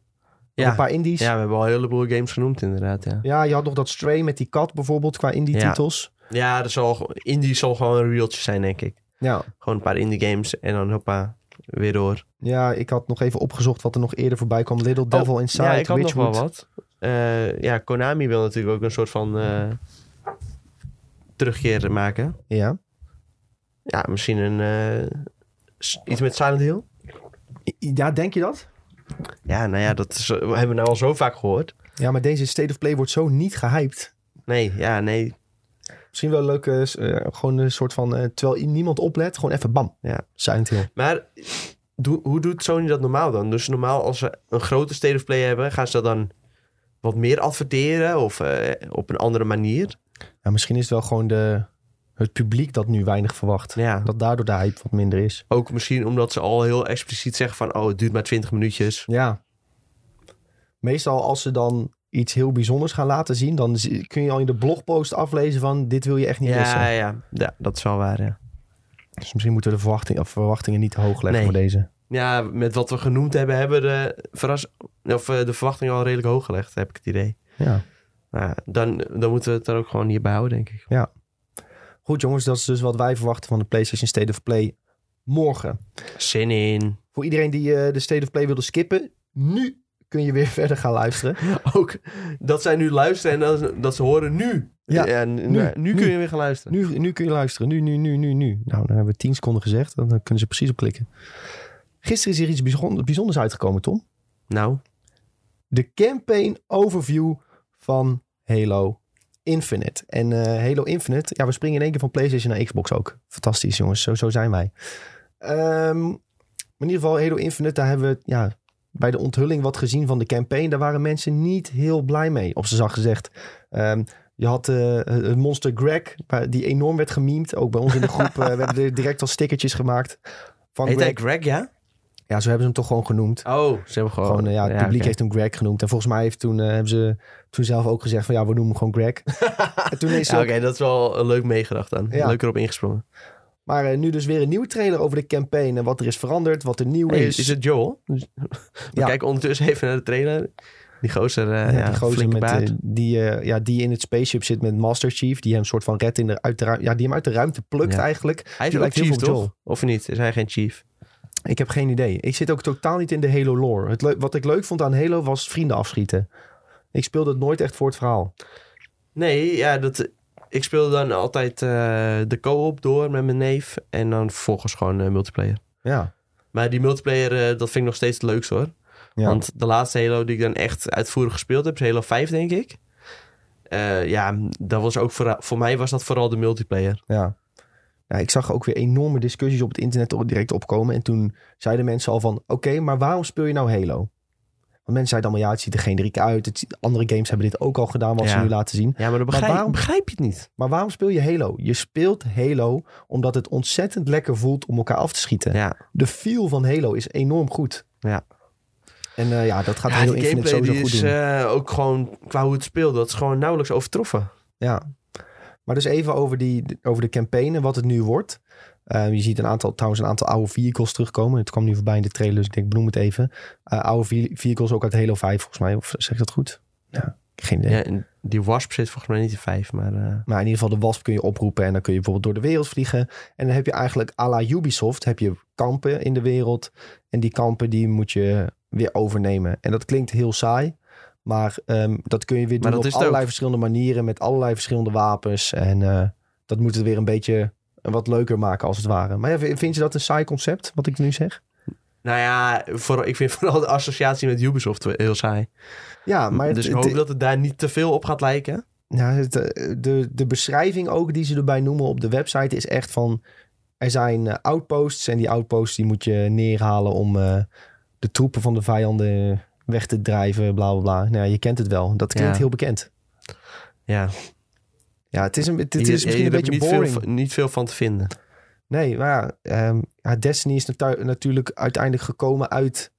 Ja. Een paar indies. Ja, we hebben al een heleboel games genoemd inderdaad, ja. Ja, je had nog dat Stray met die kat bijvoorbeeld qua indie-titels. Ja, dat zal, indie zal gewoon een reeltje zijn, denk ik. Ja. Gewoon een paar indie games en dan hoppa, weer door. ja, ik had nog even opgezocht wat er nog eerder voorbij kwam. Little Devil Inside, Oh, ja, ik had nog Witchwood. wel wat. Eh, ja, Konami wil natuurlijk ook een soort van eh, terugkeer maken. Ja. Ja, misschien een, eh, iets met Silent Hill. ja, denk je dat? Ja, nou ja, dat is, we hebben we nou al zo vaak gehoord. Ja, maar deze State of Play wordt zo niet gehyped. Nee, ja, nee. Misschien wel een leuke, eh, gewoon een soort van, eh, terwijl niemand oplet, gewoon even bam. Ja. Silent Hill. Maar hoe doet Sony dat normaal dan? Dus normaal als ze een grote State of Play hebben, gaan ze dat dan wat meer adverteren of eh, op een andere manier? Ja, misschien is het wel gewoon de, het publiek dat nu weinig verwacht. Ja. Dat daardoor de hype wat minder is. Ook misschien omdat ze al heel expliciet zeggen van... oh, het duurt maar 20 minuutjes. Ja. Meestal als ze dan iets heel bijzonders gaan laten zien, dan kun je al in de blogpost aflezen van dit wil je echt niet missen. Ja, ja, ja, dat is wel waar, ja. Dus misschien moeten we de verwachting, of verwachtingen niet te hoog leggen Nee. voor deze. Ja, met wat we genoemd hebben, hebben we de, verras of, eh, de verwachtingen al redelijk hoog gelegd, heb ik het idee. Ja. Nou, dan, dan moeten we het er ook gewoon hierbij houden, denk ik. Goed jongens, dat is dus wat wij verwachten van de PlayStation State of Play morgen. Zin in. Voor iedereen die eh, de State of Play wilde skippen, nu kun je weer (laughs) verder gaan luisteren. Ook dat zij nu luisteren en dat, dat ze horen nu. Ja, n- nu, nu, nu kun je weer gaan luisteren. Nu, nu kun je luisteren. Nu, nu, nu, nu, nu. Nou, dan hebben we 10 seconden gezegd. Dan kunnen ze precies op klikken. Gisteren is hier iets bijzonder- bijzonders uitgekomen, Tom. Nou, De campaign overview van Halo Infinite. En eh, Halo Infinite, ja, we springen in één keer van PlayStation naar Xbox ook. Fantastisch, jongens. Zo, zo zijn wij. Ehm, in ieder geval, Halo Infinite, daar hebben we ja, bij de onthulling wat gezien van de campaign. Daar waren mensen niet heel blij mee, op zijn zacht gezegd. Ehm, je had eh, het monster Greg, die enorm werd gememd. Ook bij ons in de groep eh, (laughs) werden er direct al stickertjes gemaakt. Van heet hij Greg. Greg, ja? Ja, zo hebben ze hem toch gewoon genoemd. Oh, ze hebben gewoon... Gewoon, eh, ja, het publiek heeft hem Greg genoemd. En volgens mij heeft toen, eh, hebben ze toen zelf ook gezegd van ja, we noemen hem gewoon Greg. (laughs) en toen is Ja, ook, oké, dat is wel leuk meegedacht dan. Ja. Leuk erop ingesprongen. Maar eh, nu dus weer een nieuwe trailer over de campaign. En wat er is veranderd, wat er nieuw Hey, is. is het Joel? (laughs) We Ja. kijken ondertussen even naar de trailer. Die gozer, ja, ja, die gozer met, baard. die, ja, die in het spaceship zit met Master Chief. Die hem soort van redt in de, uit de ruimte. Ja, die hem uit de ruimte plukt Ja. eigenlijk. hij is die ook lijkt heel veel? Joel. Of niet? Is hij geen chief? Ik heb geen idee. Ik zit ook totaal niet in de Halo lore. Het wat ik leuk vond aan Halo was vrienden afschieten. Ik speelde het nooit echt voor het verhaal. Nee, ja, dat, ik speelde dan altijd eh, de co-op door met mijn neef. En dan vervolgens gewoon eh, multiplayer. Ja. Maar die multiplayer, eh, dat vind ik nog steeds het leukste hoor. ja. Want de laatste Halo die ik dan echt uitvoerig gespeeld heb, is Halo 5 denk ik. Ja, dat was ook voor, voor mij was dat vooral de multiplayer. Ja. Ja, ik zag ook weer enorme discussies op het internet direct opkomen. En toen zeiden mensen al van, oké, maar waarom speel je nou Halo? Want mensen zeiden allemaal, ja, het ziet er generiek uit. Het andere games hebben dit ook al gedaan, wat ze nu laten zien. Ja, maar dan begrijp, waarom- begrijp je het niet. Maar waarom speel je Halo? Je speelt Halo omdat het ontzettend lekker voelt om elkaar af te schieten. Ja, De feel van Halo is enorm goed. Ja. En eh, ja, dat gaat ja die Infinite sowieso die goed is doen. eh, ook gewoon, qua hoe het speelt, dat is gewoon nauwelijks overtroffen. Ja. Maar dus even over, die, over de campaign en wat het nu wordt. Ehm, je ziet een aantal, trouwens een aantal oude vehicles terugkomen. Het kwam nu voorbij in de trailer, dus ik denk, benoem het even. Eh, oude ve- vehicles ook uit Halo 5 volgens mij. Of zeg ik dat goed? Ja, geen idee. Ja, die Wasp zit volgens mij niet in vijf, maar... eh, Maar in ieder geval de wasp kun je oproepen en dan kun je bijvoorbeeld door de wereld vliegen. En dan heb je eigenlijk à la Ubisoft heb je kampen in de wereld. En die kampen die moet je weer overnemen. En dat klinkt heel saai. Maar ehm, dat kun je weer doen op allerlei ook. verschillende manieren. Met allerlei verschillende wapens. En eh, dat moet het weer een beetje wat leuker maken als het ware. Maar ja, vind je dat een saai concept, wat ik nu zeg? Nou ja, voor, ik vind vooral de associatie met Ubisoft heel saai. Ja, maar dus ik het- hoop dat het daar niet te veel op gaat lijken. Het, eh, de, de beschrijving ook die ze erbij noemen op de website is echt van... Er zijn eh, outposts en die outposts die moet je neerhalen om eh, de troepen van de vijanden weg te drijven, bla bla bla. Nou, je kent het wel. Dat klinkt Ja. heel bekend. Ja, Ja, het is, een, het, is misschien een beetje niet boring. veel, niet veel van te vinden. Nee, maar ehm, ja, Destiny is natu- natuurlijk uiteindelijk gekomen uit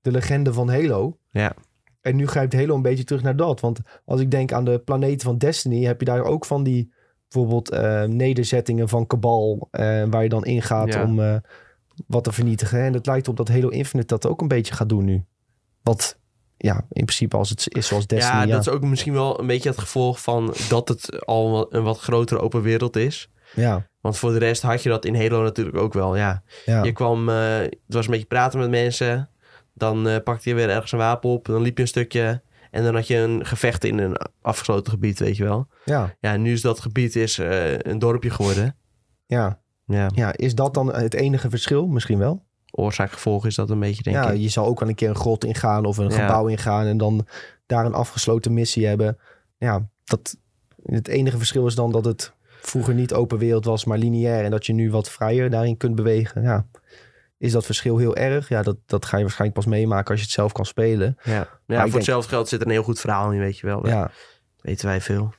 de legende van Halo. Ja. En nu grijpt Halo een beetje terug naar dat. Want als ik denk aan de planeten van Destiny, heb je daar ook van die bijvoorbeeld eh, nederzettingen van Cabal, eh, waar je dan ingaat Ja. om eh, wat te vernietigen. En het lijkt op dat Halo Infinite dat ook een beetje gaat doen nu. Wat ja, in principe als het is zoals Destiny. ja, Ja, dat is ook misschien wel een beetje het gevolg van dat het al een wat grotere open wereld is. ja, Want voor de rest had je dat in Halo natuurlijk ook wel. Ja, ja. je kwam, eh, het was een beetje praten met mensen. Dan eh, pakte je weer ergens een wapen op. Dan liep je een stukje. En dan had je een gevecht in een afgesloten gebied, weet je wel. ja, Ja, nu is dat gebied is, eh, een dorpje geworden. ja. Ja, ja, is dat dan het enige verschil? Misschien wel. Oorzaak-gevolg is dat een beetje, denk ja, ik. je zal ook wel een keer een grot ingaan of een Ja. gebouw ingaan en dan daar een afgesloten missie hebben. Ja, dat, het enige verschil is dan dat het vroeger niet open wereld was, maar lineair en dat je nu wat vrijer daarin kunt bewegen. Ja. Is dat verschil heel erg? Ja, dat, dat ga je waarschijnlijk pas meemaken als je het zelf kan spelen. Ja, voor denk- hetzelfde geld zit er een heel goed verhaal in, weet je wel. Ja. Weten wij veel.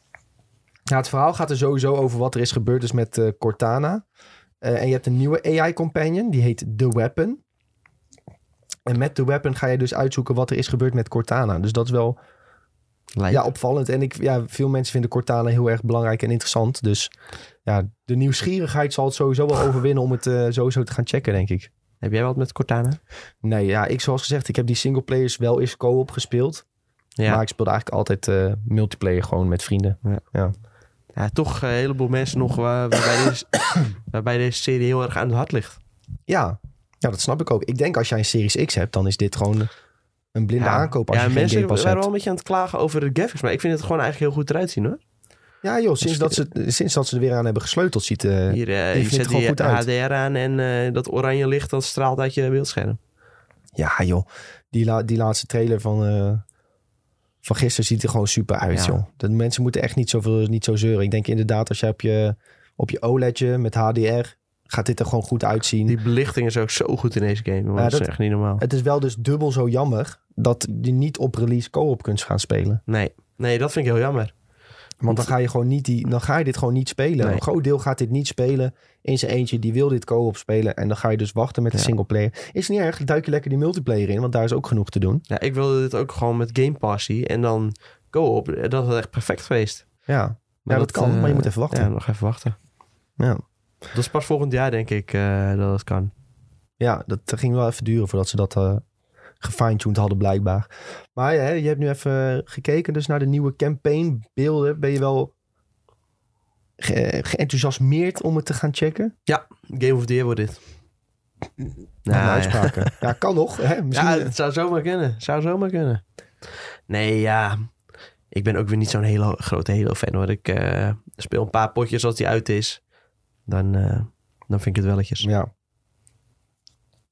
Ja, het verhaal gaat er sowieso over wat er is gebeurd dus met eh, Cortana. Eh, en je hebt een nieuwe AI-companion, die heet The Weapon. En met The Weapon ga je dus uitzoeken wat er is gebeurd met Cortana. Dus dat is wel Lijkt. ja, opvallend. En ik, ja, veel mensen vinden Cortana heel erg belangrijk en interessant. Dus ja, de nieuwsgierigheid zal het sowieso wel overwinnen om het eh, sowieso te gaan checken, denk ik. Heb jij wat met Cortana? Nee, ja, ik zoals gezegd, ik heb die singleplayers wel eens co-op gespeeld. Ja, Maar ik speelde eigenlijk altijd eh, multiplayer gewoon met vrienden. ja toch een heleboel mensen nog waar, waarbij, deze, (coughs) waarbij deze serie heel erg aan het hart ligt. Ja, ja, dat snap ik ook. Ik denk als jij een Series X hebt, dan is dit gewoon een blinde aankoop als ja, je geen mensen Game Pass waren wel een beetje aan het klagen over de graphics. Maar ik vind het gewoon eigenlijk heel goed eruit zien hoor. Ja joh, sinds dat, ze, sinds dat ze er weer aan hebben gesleuteld, ziet eh Hier, eh, die je zet gewoon goed uit. HDR aan en eh, dat oranje licht dat straalt uit je beeldscherm. Ja joh, die, la- die laatste trailer van, eh, van gisteren ziet er gewoon super uit Ja. joh. De mensen moeten echt niet, zoveel, niet zo zeuren. Ik denk inderdaad als je op je, op je OLEDje met HDR, gaat dit er gewoon goed uitzien. Die belichting is ook zo goed in deze game. man. Ja, dat is dat- echt niet normaal. Het is wel dus dubbel zo jammer dat je niet op release co-op kunt gaan spelen. Nee. nee, dat vind ik heel jammer. Want dan ga je gewoon niet die, dan ga je dit gewoon niet spelen. Nee. Een groot deel gaat dit niet spelen in zijn eentje. Die wil dit co-op spelen. En dan ga je dus wachten met de Ja. singleplayer. Is niet erg, duik je lekker die multiplayer in. Want daar is ook genoeg te doen. Ja, ik wilde dit ook gewoon met Game Pass zien en dan go-op. Dat was echt perfect geweest. Ja, ja dat, kan. eh, maar je moet even wachten. Ja, Ja, nog even wachten. ja. Dat is pas volgend jaar, denk ik, eh, dat het kan. dat ging wel even duren voordat ze dat eh gefine-tuned hadden blijkbaar. Maar ja, je hebt nu even gekeken dus naar de nieuwe campaign beelden. Ben je wel ge- geenthousiasmeerd om het te gaan checken? Game of the Year wordt dit. Nou, ja. uitspraken. (laughs) ja. kan nog. Hè? Misschien, Ja, het zou zomaar kunnen. Zou zomaar kunnen. Nee, ja. Ik ben ook weer niet zo'n hele grote Halo-fan hoor. Ik eh, speel een paar potjes als die uit is. Dan, eh, dan vind ik het welletjes. Ja.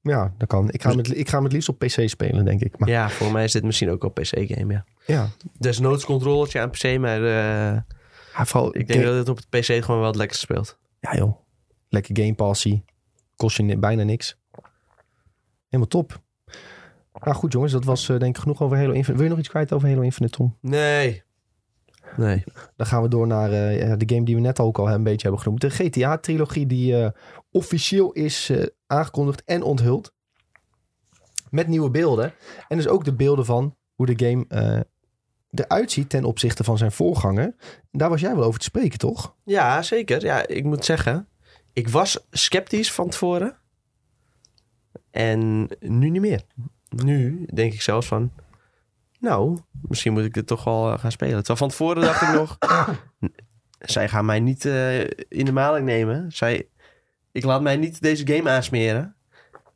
Ja, dat kan. Ik ga, hem het, ik ga hem het liefst op PC spelen, denk ik. Maar, Ja, voor mij is dit misschien ook een PC-game, ja. ja. Desnoods controllertje aan PC, maar eh, Ja, vooral, ik denk dat het op het PC gewoon wel het lekkerst speelt. Ja joh. Lekker Game Passie. Kost je bijna niks. Helemaal top. Nou goed jongens, dat was eh, denk ik genoeg over Halo Infinite. Wil je nog iets kwijt over Halo Infinite, Tom? Nee. Nee. Dan gaan we door naar eh, de game die we net ook al een beetje hebben genoemd. De GTA-trilogie die eh, officieel is aangekondigd en onthuld. Met nieuwe beelden. En dus ook de beelden van hoe de game eruit ziet ten opzichte van zijn voorganger. Daar was jij wel over te spreken, toch? Ja, zeker. Ja, ik moet zeggen, ik was sceptisch van tevoren. En nu niet meer. Nu denk ik zelfs van, nou, misschien moet ik dit toch wel eh, gaan spelen. Terwijl van tevoren dacht ik nog, (coughs) zij gaan mij niet eh, in de maling nemen. Zij, ik laat mij niet deze game aansmeren.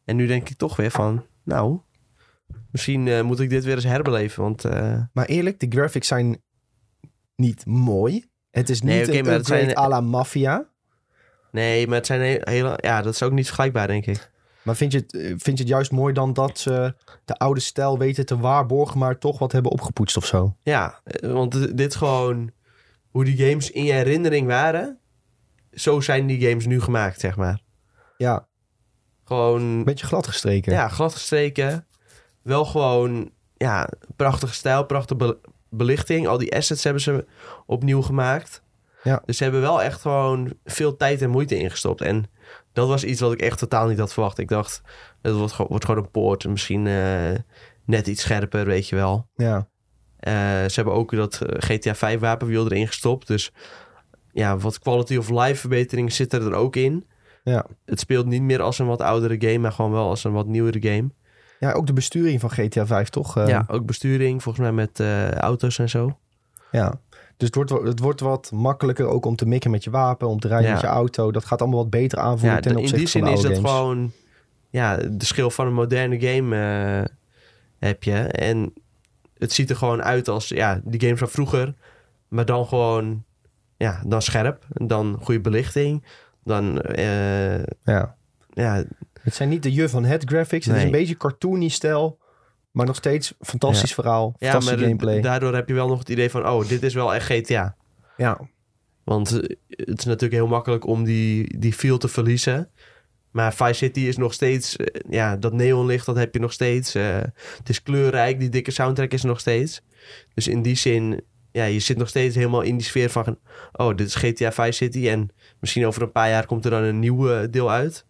En nu denk ik toch weer van, nou, misschien eh, moet ik dit weer eens herbeleven. Want eh, Maar eerlijk, de graphics zijn niet mooi. Het is niet Nee, oké, een upgrade zijn- à la Mafia. nee, maar het zijn he- hele, ja, dat is ook niet vergelijkbaar, denk ik. Maar vind je, het, eh, vind je het juist mooi dan dat ze de oude stijl weten te waarborgen... maar toch wat hebben opgepoetst of zo? Ja, want dit gewoon hoe die games in je herinnering waren. Zo zijn die games nu gemaakt, zeg maar. Ja, Gewoon, een beetje glad gestreken. ja, glad gestreken. Wel gewoon, ja, prachtige stijl, prachtige be- belichting. Al die assets hebben ze opnieuw gemaakt. Ja. Dus ze hebben wel echt gewoon veel tijd en moeite ingestopt. En dat was iets wat ik echt totaal niet had verwacht. Ik dacht, het wordt, gewoon- wordt gewoon een poort. Misschien eh, net iets scherper, weet je wel. ja. Eh, ze hebben ook dat eh, GTA 5 wapenwiel erin gestopt. Dus ja, wat quality of life verbeteringen zitten er ook in. Ja. Het speelt niet meer als een wat oudere game, maar gewoon wel als een wat nieuwere game. Ja, ook de besturing van GTA 5, toch? Eh, ja, ook besturing, volgens mij met eh, auto's en zo. ja. Dus het wordt, het wordt wat makkelijker ook om te mikken met je wapen, om te rijden Ja. met je auto. Dat gaat allemaal wat beter aanvoelen Ja, ten in opzichte die van zin de is oude dat games. gewoon ja, de schil van een moderne game eh, heb je. En het ziet er gewoon uit als ja, die games van vroeger, maar dan gewoon ja, dan scherp, dan goede belichting, dan Ja. ja, Het zijn niet de je van het graphics. Het is een beetje cartoony stijl, maar nog steeds fantastisch verhaal, Ja, fantastische maar gameplay. daardoor heb je wel nog het idee van... oh, dit is wel echt GTA. ja. Want eh, het is natuurlijk heel makkelijk om die, die feel te verliezen. Maar Vice City is nog steeds... eh, ja, dat neonlicht, dat heb je nog steeds. Eh, het is kleurrijk, die dikke soundtrack is er nog steeds. Dus in die zin... Ja, je zit nog steeds helemaal in die sfeer van... oh, dit is GTA Vice City... en misschien over een paar jaar komt er dan een nieuw deel uit.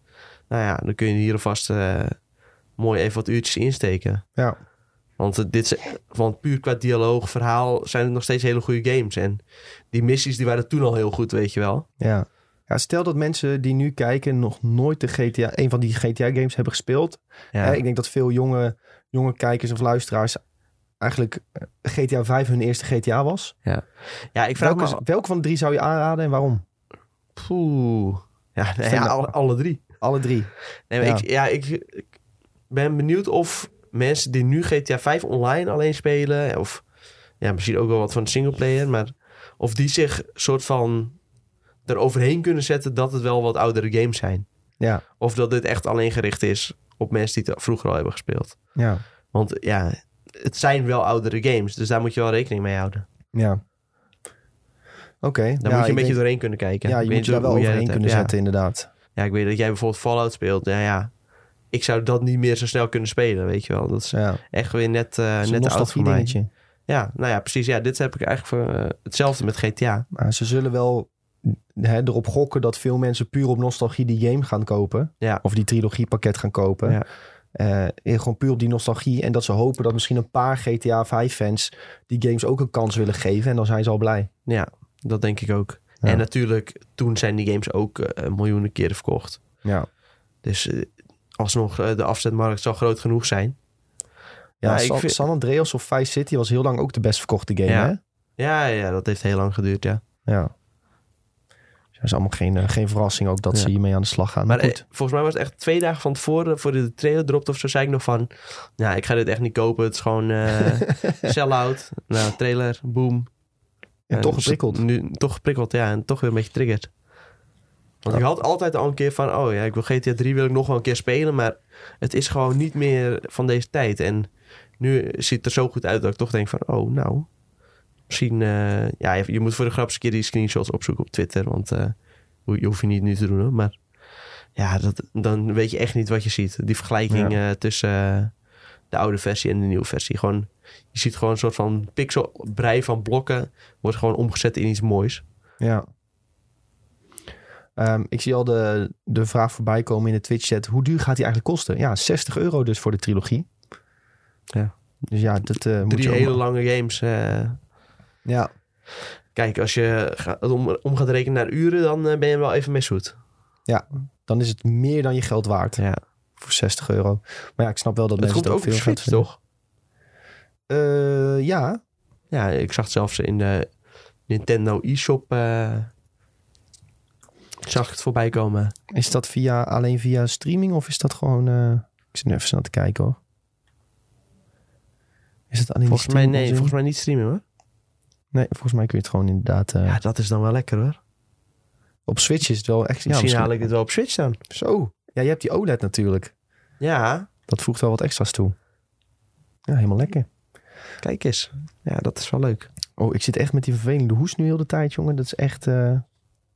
Nou ja, dan kun je hier alvast eh, mooi even wat uurtjes insteken. Ja. Want eh, dit is, want puur qua dialoog, verhaal zijn het nog steeds hele goede games. En die missies die waren toen al heel goed, weet je wel. Ja. ja, stel dat mensen die nu kijken nog nooit de GTA, een van die GTA-games hebben gespeeld. Ja, ik denk dat veel jonge, jonge kijkers of luisteraars eigenlijk eh, GTA 5 hun eerste GTA was. ja ik vraag Welke, me... welke van de drie zou je aanraden en waarom? Poeh. Ja, nee, ja alle, alle drie. Alle drie. Nee, maar Ja. Ik, ja, ik, ik ben benieuwd of mensen die nu GTA 5 online alleen spelen... of ja, misschien ook wel wat van de singleplayer... maar of die zich soort van eroverheen kunnen zetten... dat het wel wat oudere games zijn. Ja, Of dat dit echt alleen gericht is op mensen die het vroeger al hebben gespeeld. ja, Want ja, het zijn wel oudere games, dus daar moet je wel rekening mee houden. ja. Oké. Daar ja, moet je een beetje denk- doorheen kunnen kijken. Ja, je moet je daar wel overheen kunnen zetten, inderdaad. Ja. ik weet dat jij bijvoorbeeld Fallout speelt. Ja, ja, ik zou dat niet meer zo snel kunnen spelen, weet je wel. Dat is Ja, echt weer net, een net te oud voor mij. nostalgie-dingetje. Ja, nou ja, precies. Ja, dit heb ik eigenlijk voor, eh, hetzelfde met GTA. Maar ze zullen wel hè, erop gokken dat veel mensen puur op nostalgie die game gaan kopen. Ja. Of die trilogiepakket gaan kopen. Ja. Eh, gewoon puur op die nostalgie. En dat ze hopen dat misschien een paar GTA 5 fans die games ook een kans willen geven. En dan zijn ze al blij. Ja, dat denk ik ook. En natuurlijk, toen zijn die games ook eh, miljoenen keren verkocht. Ja, Dus eh, alsnog, eh, de afzetmarkt zal groot genoeg zijn. ja ik San, vind- San Andreas of Vice City was heel lang ook de best verkochte game, Ja. hè? Ja, ja, dat heeft heel lang geduurd, ja. Ja. Dus dat is allemaal geen, geen verrassing ook dat Ja. ze hiermee aan de slag gaan. Maar eh, volgens mij was het echt twee dagen van tevoren, voor de trailer dropt of zo, zei ik nog van... Ja, ik ga dit echt niet kopen. Het is gewoon eh (laughs) sell-out. Nou, trailer, boom. En toch dus geprikkeld. Nu, toch geprikkeld, ja. En toch weer een beetje triggerd. Want ik had altijd al een keer van... Oh ja, ik wil GTA 3 wil ik nog wel een keer spelen. Maar het is gewoon niet meer van deze tijd. En nu ziet het er zo goed uit dat ik toch denk van... Oh, nou... Misschien... eh, ja, je, je moet voor de grap eens een keer die screenshots opzoeken op Twitter. Want eh, je hoeft je niet nu te doen, hoor. Maar ja, dat, dan weet je echt niet wat je ziet. Die vergelijking eh, tussen... de oude versie en de nieuwe versie. Gewoon, je ziet gewoon een soort van pixelbrei van blokken. Wordt gewoon omgezet in iets moois. Ja. Ehm, ik zie al de, de vraag voorbij komen in de Twitch-chat. Hoe duur gaat die eigenlijk kosten? Ja, 60 euro dus voor de trilogie. Ja. Dus ja, dat eh, moet Drie hele lange games. eh. Ja, kijk, als je om, om gaat rekenen naar uren, dan eh, ben je wel even mee zoet. dan is het meer dan je geld waard Ja. Voor 60 euro. Maar ja, ik snap wel dat Het mensen het ook veel Switch, toch? Eh, ja, Ja, ik zag het zelfs in de Nintendo eShop. eh zag ik het voorbij komen. is dat via, alleen via streaming of is dat gewoon... eh, ik zit nu even snel te kijken hoor. Is het alleen Volgens mij, nee, volgens mij niet streamen hoor. Nee, volgens mij kun je het gewoon inderdaad... Ja, dat is dan wel lekker hoor. Op Switch is het wel echt... Ja, Misschien misschien- haal ik het wel op Switch dan. Zo. Ja, je hebt die OLED natuurlijk. Ja, Dat voegt wel wat extra's toe. Ja, helemaal lekker. kijk eens. Ja, dat is wel leuk. Oh, ik zit echt met die vervelende hoes nu heel de tijd, jongen. Dat is echt eh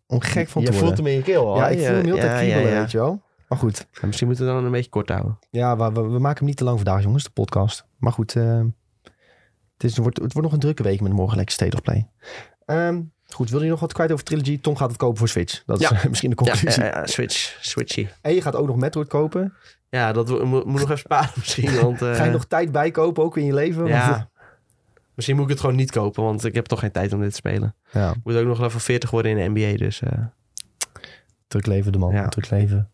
om gek van te je worden. voelt hem in je keel al. ja, ik voel hem heel tijd ja, kriebelen, ja, ja. weet je wel. Maar goed. Ja, Misschien moeten we dan een beetje kort houden. Ja, we, we, we maken hem niet te lang vandaag, jongens, de podcast. Maar goed, eh, het, is, het, wordt, het wordt nog een drukke week met morgen lekker State of Play. Ehm, goed, wil je nog wat kwijt over Trilogy? Tom gaat het kopen voor Switch. Dat is Ja. eh, (laughs) misschien de conclusie. ja, ja, Switch. Switchy. En je gaat ook nog Metroid kopen. Ja, dat moet, moet nog even sparen (laughs) misschien. Want, eh, Ga je nog tijd bijkopen, ook in je leven? Ja. Want- (laughs) Misschien moet ik het gewoon niet kopen, want ik heb toch geen tijd om dit te spelen. ja. Moet ook nog level 40 worden in de NBA, dus... eh, Druk leven, de man. Ja. Druk leven.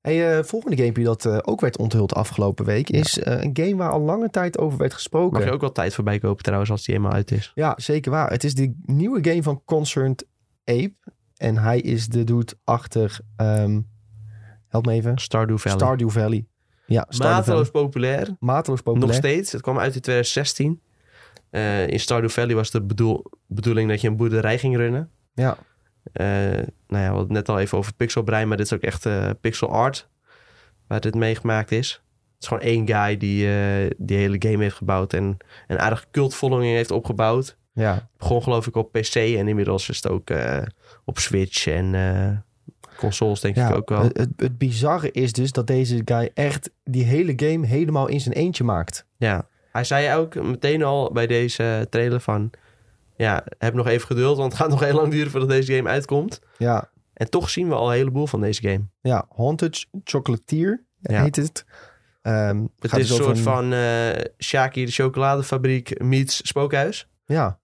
Hey, eh, volgende gamepje dat eh, ook werd onthuld afgelopen week... is eh, een game waar al lange tijd over werd gesproken. mag je ook wel tijd voorbij kopen trouwens, als die eenmaal uit is. Ja, zeker waar. Het is de nieuwe game van Concerned Ape. En hij is de dude achter... ehm, help me even. Stardew Valley. Stardew Valley. Ja, Stardew Mateloos Valley. populair. Mateloos populair. Nog steeds. Het kwam uit in 2016. Eh, in Stardew Valley was de bedoel, bedoeling dat je een boerderij ging runnen. Ja. Eh, nou ja, we hadden net al even over pixelbrein, maar dit is ook echt eh, pixel art waar dit meegemaakt is. Het is gewoon één guy die eh, die hele game heeft gebouwd en een aardige cultfollowing heeft opgebouwd. Ja. Begon geloof ik op PC en inmiddels is het ook op Switch en consoles denk ja ik ook wel. Het, het, het bizarre is dus dat deze guy echt die hele game helemaal in zijn eentje maakt. Ja, hij zei ook meteen al bij deze trailer van... Ja, heb nog even geduld, want het gaat nog heel lang duren voordat deze game uitkomt. Ja. En toch zien we al een heleboel van deze game. Ja, Haunted Chocolatier Ja. heet het. Ehm, Het gaat is dus een soort van Shaki de chocoladefabriek meets spookhuis. Ja.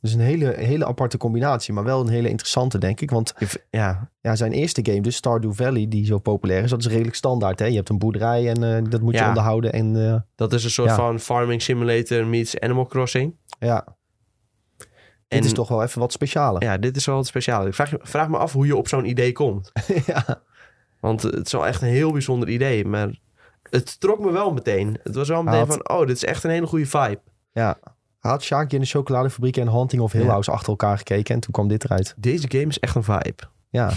Dus een hele, hele aparte combinatie, maar wel een hele interessante, denk ik. Want Ja, ja, zijn eerste game, dus Stardew Valley, die zo populair is, dat is redelijk standaard. Hè? Je hebt een boerderij en eh, dat moet je onderhouden. En eh, dat is een soort Ja. van farming simulator meets Animal Crossing. ja, En dit is toch wel even wat specialer. Ja, dit is wel het speciale. Ik vraag, vraag me af hoe je op zo'n idee komt. (laughs) ja. Want het is wel echt een heel bijzonder idee. Maar het trok me wel meteen. Het was wel meteen Had- van, oh, dit is echt een hele goede vibe. ja. Had Sjaakje in de chocoladefabriek en Haunting of Hill Ja. House achter elkaar gekeken en toen kwam dit eruit. Deze game is echt een vibe. Ja.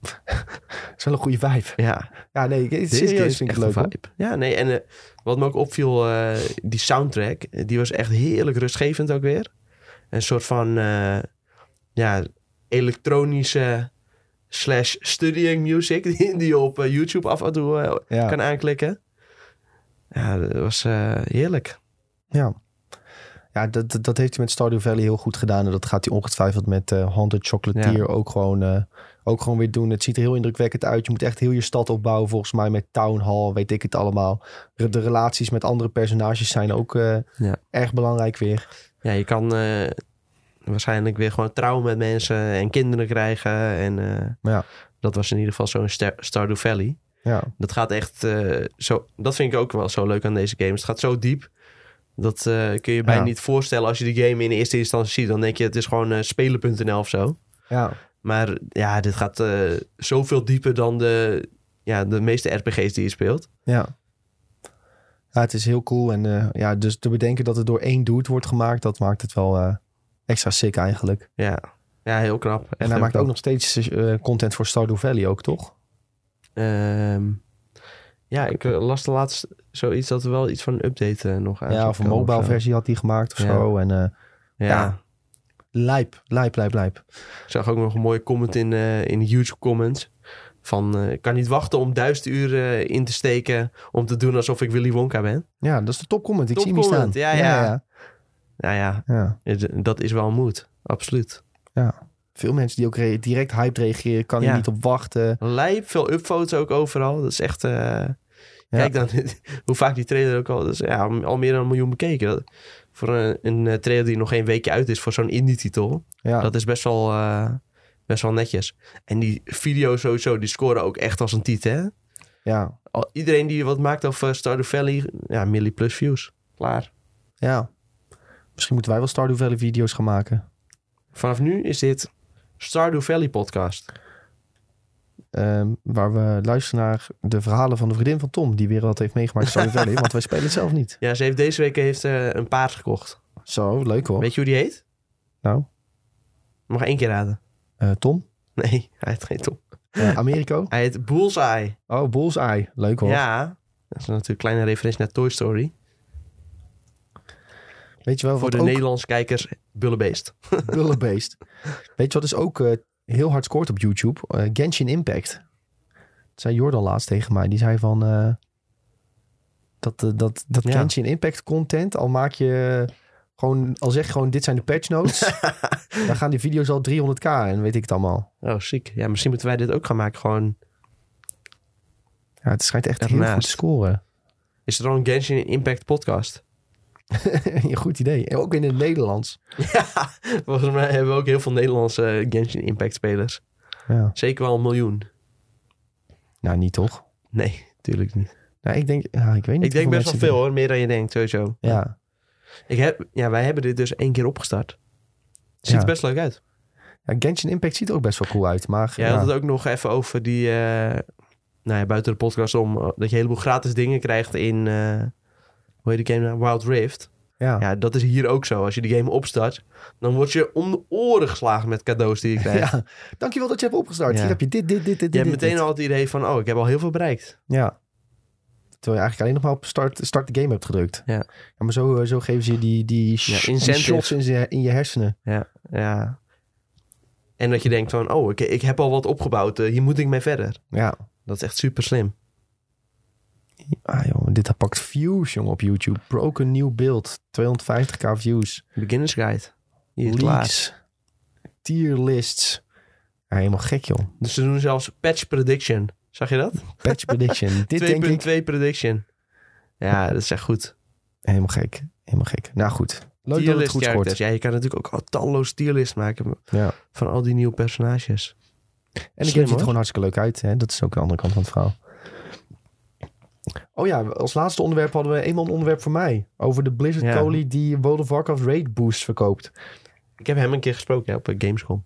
(laughs) is wel een goede vibe. Ja, Ja, nee, serieus game is vind ik het een leuk. vibe. Ja, nee, en eh, wat me ook opviel, eh, die soundtrack, die was echt heerlijk rustgevend ook weer. Een soort van, eh, ja, elektronische slash studying music (laughs) die, die je op eh, YouTube af en toe eh, Ja. kan aanklikken. Ja, dat was heerlijk. Ja. Ja, dat, dat- heeft hij met Stardew Valley heel goed gedaan. En dat gaat hij ongetwijfeld met eh Haunted Chocolatier Ja. ook, gewoon, ook gewoon weer doen. Het ziet er heel indrukwekkend uit. Je moet echt heel je stad opbouwen, volgens mij met Town Hall, weet ik het allemaal. De relaties met andere personages zijn ook Ja. erg belangrijk weer. Ja, je kan eh, waarschijnlijk weer gewoon trouwen met mensen en kinderen krijgen. En eh, Ja. dat was in ieder geval zo'n Star- Stardew Valley. Ja, Dat gaat echt eh, zo. Dat vind ik ook wel zo leuk aan deze games. Het gaat zo diep. Dat kun je bijna Ja. niet voorstellen als je de game in eerste instantie ziet. Dan denk je het is gewoon spelen.nl of zo. ja. Maar ja, dit gaat zoveel dieper dan de, ja, de meeste RPG's die je speelt. ja. Ja, het is heel cool. En eh, ja, dus te bedenken dat het door één dude wordt gemaakt, dat maakt het wel eh, extra sick eigenlijk. Ja, ja heel knap. Echt En hij maakt knap. ook nog steeds eh, content voor Stardew Valley ook, toch? Ehm, ja, ik las de laatst zoiets dat er wel iets van een update nog aan Ja, of een mobile versie had hij gemaakt of Ja. zo. En Ja. Ja. lijp, lijp, lijp, lijp. Ik zag ook nog een mooie comment in, in de YouTube comments. Van, eh, ik kan niet wachten om duizend uur eh, in te steken om te doen alsof ik Willy Wonka ben. Ja, dat is de top comment. Ik zie hem Topcomment, staan. ja, ja. ja, ja, ja. eh, dat is wel moed. Absoluut. Ja. Veel mensen die ook re- direct hype reageren. Kan je Ja. niet op wachten. Lijp, veel upvotes ook overal. Dat is echt... eh, Kijk dan (laughs) hoe vaak die trailer ook al... Dat is, ja, al meer dan een miljoen bekeken. Dat, voor een, een trailer die nog geen weekje uit is voor zo'n indie-titel. Ja, Dat is best wel, best wel netjes. En die video's sowieso, die scoren ook echt als een titel, hè? ja, Al, iedereen die wat maakt over Stardew Valley, ja, milli plus views. Klaar. ja. Misschien moeten wij wel Stardew Valley video's gaan maken. Vanaf nu is dit Stardew Valley podcast. Ehm, waar we luisteren naar de verhalen van de vriendin van Tom. Die weer wat heeft meegemaakt in Stardew Valley. (laughs) want wij spelen het zelf niet. Ja, ze heeft deze week heeft, eh, een paard gekocht. Zo, leuk hoor. Weet je hoe die heet? Nou, Mag één keer raden. Eh, Tom? Nee, hij heet geen Tom. Eh, Americo? Hij heet Bullseye. Oh, Bullseye. Leuk hoor. Ja, dat is natuurlijk een kleine referentie naar Toy Story. Weet je wel Voor de ook Nederlandse kijkers, Bullebeest. (laughs) Bullenbeest. Weet je wat dus ook eh, heel hard scoort op YouTube? Genshin Impact. Dat zei Jordan laatst tegen mij. Die zei van... eh, dat dat, dat Ja. Genshin Impact content, al maak je... Gewoon, al zeg je gewoon, dit zijn de patch notes. (laughs) dan gaan die video's al 300k en weet ik het allemaal. Oh, ziek. Ja, misschien moeten wij dit ook gaan maken. Gewoon, Ja, het schijnt echt heel goed Ernaast. te scoren. is er al een Genshin Impact podcast? (laughs) Een goed idee. En ook in het Nederlands. (laughs) Ja, volgens mij hebben we ook heel veel Nederlandse Genshin Impact spelers. Ja. Zeker wel een miljoen. Nou, niet toch? Nee, natuurlijk niet. Nou, ik denk, ja, ik weet niet Ik denk best wel veel hoor, meer dan je denkt sowieso. Ja. Ik heb, ja, wij hebben dit dus één keer opgestart. Ziet Ja. er best leuk uit. ja, Genshin Impact ziet er ook best wel cool uit. Maar Jij ja, had het ook nog even over die, eh, nou ja, buiten de podcast om, eh, dat je een heleboel gratis dingen krijgt in, eh, hoe heet die game nou? Wild Rift. ja. Ja, dat is hier ook zo. Als je die game opstart, dan word je om de oren geslagen met cadeaus die je (laughs) krijgt. Ja, dankjewel dat je hebt opgestart. Ja. Hier heb je dit, dit, dit, dit, Je hebt meteen dit. al het idee van, oh, ik heb al heel veel bereikt. Ja. Terwijl je eigenlijk alleen nog maar op start, start de game hebt gedrukt. Ja. maar zo, eh, zo geven ze je die, die, sh- shots in, je- in je hersenen. Ja, ja. En dat je denkt van, oh, ik, ik heb al wat opgebouwd. eh, hier moet ik mee verder. Ja. Dat is echt super slim. Ah joh, dit pakt views jongen op YouTube. Broken new build. 250k views. Beginners guide. Hier. Leaks. Tier lists. Ja, helemaal gek joh. Dus ze doen zelfs patch prediction. Zag je dat? Patch prediction. (laughs) dit denk ik 2.2 prediction. Ja, dat is echt goed. helemaal gek. Helemaal gek. Nou goed. Leuk dat het goed scoort. Ja, je kan natuurlijk ook al talloos tierlist maken Ja. van al die nieuwe personages. En ziet er hoor. gewoon hartstikke leuk uit. Hè? Dat is ook de andere kant van het verhaal. Oh ja, als laatste onderwerp hadden we eenmaal een onderwerp voor mij. Over de Blizzard Ja. Collie die World of Warcraft Raid Boost verkoopt. Ik heb hem een keer gesproken ja, op eh, Gamescom.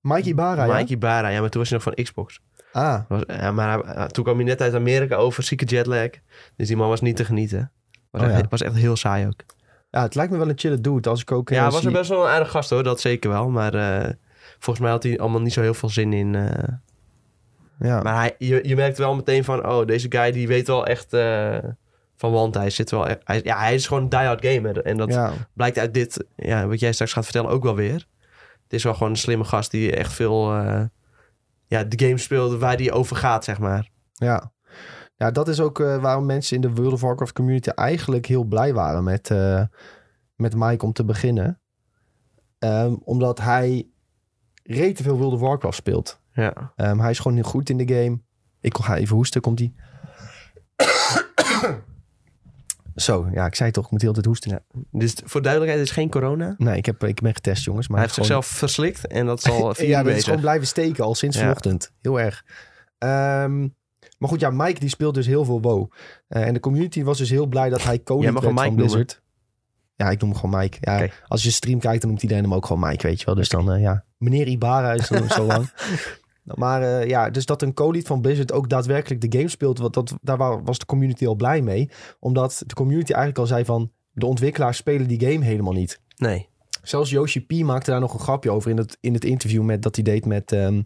Mikey Bara, ja? Mikey Bara, ja, maar toen was hij nog van Xbox. Ah, Was, ja, maar hij- hij- toen kwam hij net uit Amerika over zieke jetlag. Dus die man was niet te genieten. Was, Oh, echt, ja. was echt heel saai ook. ja, het lijkt me wel een chille dude. Als ik ook... eh, Ja, was zie- er best wel een aardig gast hoor, dat zeker wel. Maar eh, volgens mij had hij allemaal niet zo heel veel zin in. eh. Ja, Maar hij, je, je merkt wel meteen van, oh, deze guy die weet wel echt van want. Hij zit wel echt, hij, ja, hij is gewoon een die-hard gamer. En dat ja, blijkt uit dit, ja, wat jij straks gaat vertellen, ook wel weer. Het is wel gewoon een slimme gast die echt veel, ja, de game speelt waar die over gaat, zeg maar. ja. Ja, dat is ook eh, waarom mensen in de World of Warcraft community eigenlijk heel blij waren met, eh, met Mike om te beginnen. Ehm, omdat hij rete veel World of Warcraft speelt. Ja. Ehm, hij is gewoon heel goed in de game. Ik ga even hoesten, komt hij. Zo, ja, ik zei toch, ik moet heel tijd hoesten. Ja. Dus voor duidelijkheid, is geen corona. Nee, ik, heb, ik ben getest, jongens. Maar hij heeft gewoon- zichzelf verslikt en dat is al vier ja, dat is gewoon blijven steken al sinds Ja. vanochtend. Heel erg. Ehm, maar goed, ja, Mike die speelt dus heel veel WoW. Eh, en de community was dus heel blij dat hij koning werd hem van Mike Blizzard. Ja, ik noem hem gewoon Mike. Ja. Als je stream kijkt, dan noemt iedereen hem ook gewoon Mike, weet je wel. Dus dan, eh, ja, meneer Ibarra is dan zo (laughs) lang. Maar eh, ja, dus dat een co-lead van Blizzard ook daadwerkelijk de game speelt, wat dat, daar wa- was de community al blij mee. Omdat de community eigenlijk al zei van, de ontwikkelaars spelen die game helemaal niet. Nee. Zelfs Yoshi P maakte daar nog een grapje over in het, in het interview met, dat hij deed met ehm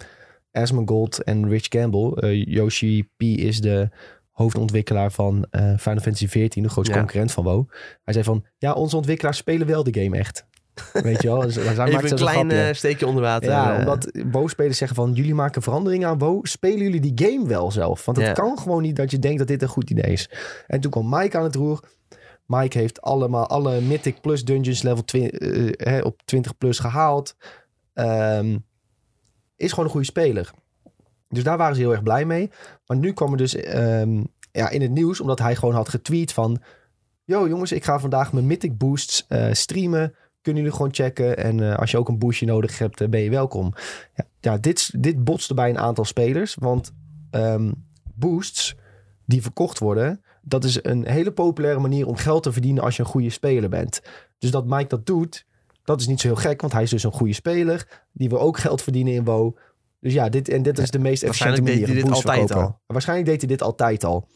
Asmongold en Rich Campbell. Eh, Yoshi P is de hoofdontwikkelaar van eh, Final Fantasy XIV, de grootste Ja. concurrent van WoW. Hij zei van, ja, onze ontwikkelaars spelen wel de game echt. (laughs) Weet je wel? Dus, daar Even een klein eh, steekje onder water. Ja, omdat WoW-spelers zeggen van... jullie maken veranderingen aan. Spelen jullie die game wel zelf? Want het kan gewoon niet dat je denkt dat dit een goed idee is. En toen kwam Mike aan het roer. Mike heeft allemaal alle Mythic Plus dungeons level eh, hè, op 20 plus gehaald. Ehm, is gewoon een goede speler. Dus daar waren ze heel erg blij mee. Maar nu kwam er dus ehm, ja, in het nieuws... omdat hij gewoon had getweet van... Yo jongens, ik ga vandaag mijn Mythic Boosts eh, streamen. Kunnen jullie gewoon checken. En eh, als je ook een boostje nodig hebt, eh, ben je welkom. Ja, ja dit, dit botste bij een aantal spelers. Want ehm, boosts die verkocht worden... dat is een hele populaire manier om geld te verdienen... als je een goede speler bent. Dus dat Mike dat doet, dat is niet zo heel gek. Want hij is dus een goede speler. Die wil ook geld verdienen in WoW. Dus ja, dit, en dit is de meest efficiënte waarschijnlijk manier. deed hij dit altijd verkopen. Waarschijnlijk deed hij dit altijd al.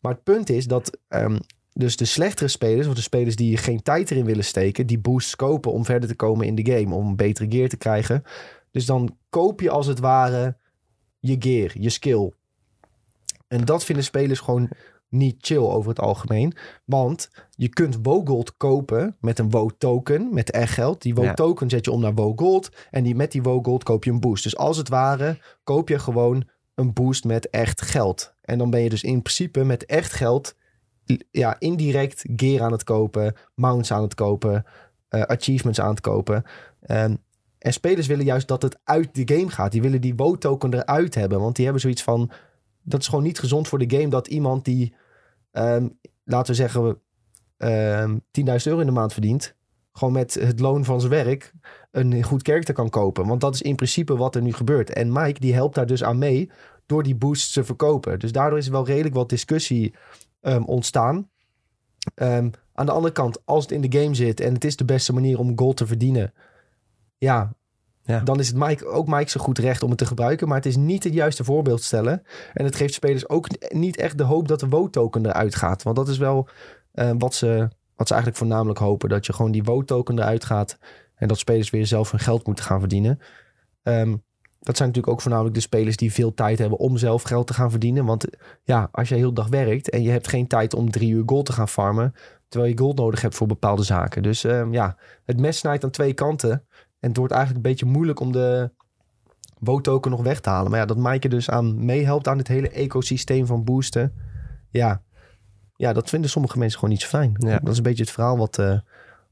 Maar het punt is dat ehm, dus de slechtere spelers... of de spelers die geen tijd erin willen steken... die boosts kopen om verder te komen in de game. Om betere gear te krijgen. Dus dan koop je als het ware je gear, je skill. En dat vinden spelers gewoon niet chill over het algemeen. Want je kunt WoGold kopen met een WoW-token, met echt geld. Die WoW-token zet je om naar WoGold. En die, met die WoGold koop je een boost. Dus als het ware koop je gewoon een boost met echt geld. En dan ben je dus in principe met echt geld... Ja, indirect gear aan het kopen, mounts aan het kopen, eh, achievements aan het kopen. Ehm, en spelers willen juist dat het uit de game gaat. Die willen die WoW-token eruit hebben. Want die hebben zoiets van... Dat is gewoon niet gezond voor de game dat iemand die... ehm, laten we zeggen... ehm 10.000 euro in de maand verdient... gewoon met het loon van zijn werk... een goed karakter kan kopen. Want dat is in principe wat er nu gebeurt. En Mike die helpt daar dus aan mee... door die boosts te verkopen. Dus daardoor is er wel redelijk wat discussie ehm, ontstaan. Ehm, aan de andere kant, als het in de game zit... en het is de beste manier om gold te verdienen... ja, Ja. dan is het Mike, ook Mike zo goed recht om het te gebruiken. Maar het is niet het juiste voorbeeld stellen. En het geeft spelers ook niet echt de hoop dat de WO-token eruit gaat. Want dat is wel eh, wat, ze, wat ze eigenlijk voornamelijk hopen. Dat je gewoon die WO-token eruit gaat. En dat spelers weer zelf hun geld moeten gaan verdienen. Ehm, dat zijn natuurlijk ook voornamelijk de spelers die veel tijd hebben om zelf geld te gaan verdienen. Want ja, als je heel dag werkt en je hebt geen tijd om drie uur gold te gaan farmen. Terwijl je gold nodig hebt voor bepaalde zaken. Dus ehm, ja, het mes snijdt aan twee kanten. En het wordt eigenlijk een beetje moeilijk om de WO-token nog weg te halen. Maar ja, dat er dus aan meehelpt aan het hele ecosysteem van boosten. Ja, ja dat vinden sommige mensen gewoon niet zo fijn. Ja. Dat is een beetje het verhaal wat, eh,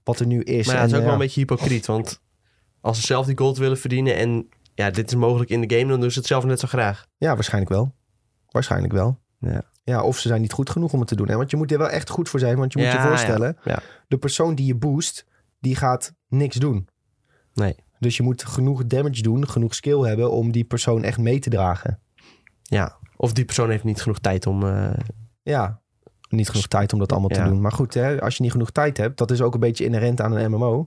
wat er nu is. Maar ja, het is En, ook wel een beetje hypocriet. Want als ze zelf die gold willen verdienen en ja, dit is mogelijk in de game, dan doen ze het zelf net zo graag. Ja, waarschijnlijk wel. Waarschijnlijk wel. Ja. Ja, of ze zijn niet goed genoeg om het te doen. Hè? Want je moet er wel echt goed voor zijn. Want je moet Ja, je voorstellen, ja, ja. de persoon die je boost, die gaat niks doen. Nee. Dus je moet genoeg damage doen, genoeg skill hebben om die persoon echt mee te dragen. Ja. Of die persoon heeft niet genoeg tijd om... eh, Ja, niet genoeg tijd om dat allemaal te doen. Maar goed, hè, als je niet genoeg tijd hebt, dat is ook een beetje inherent aan een MMO.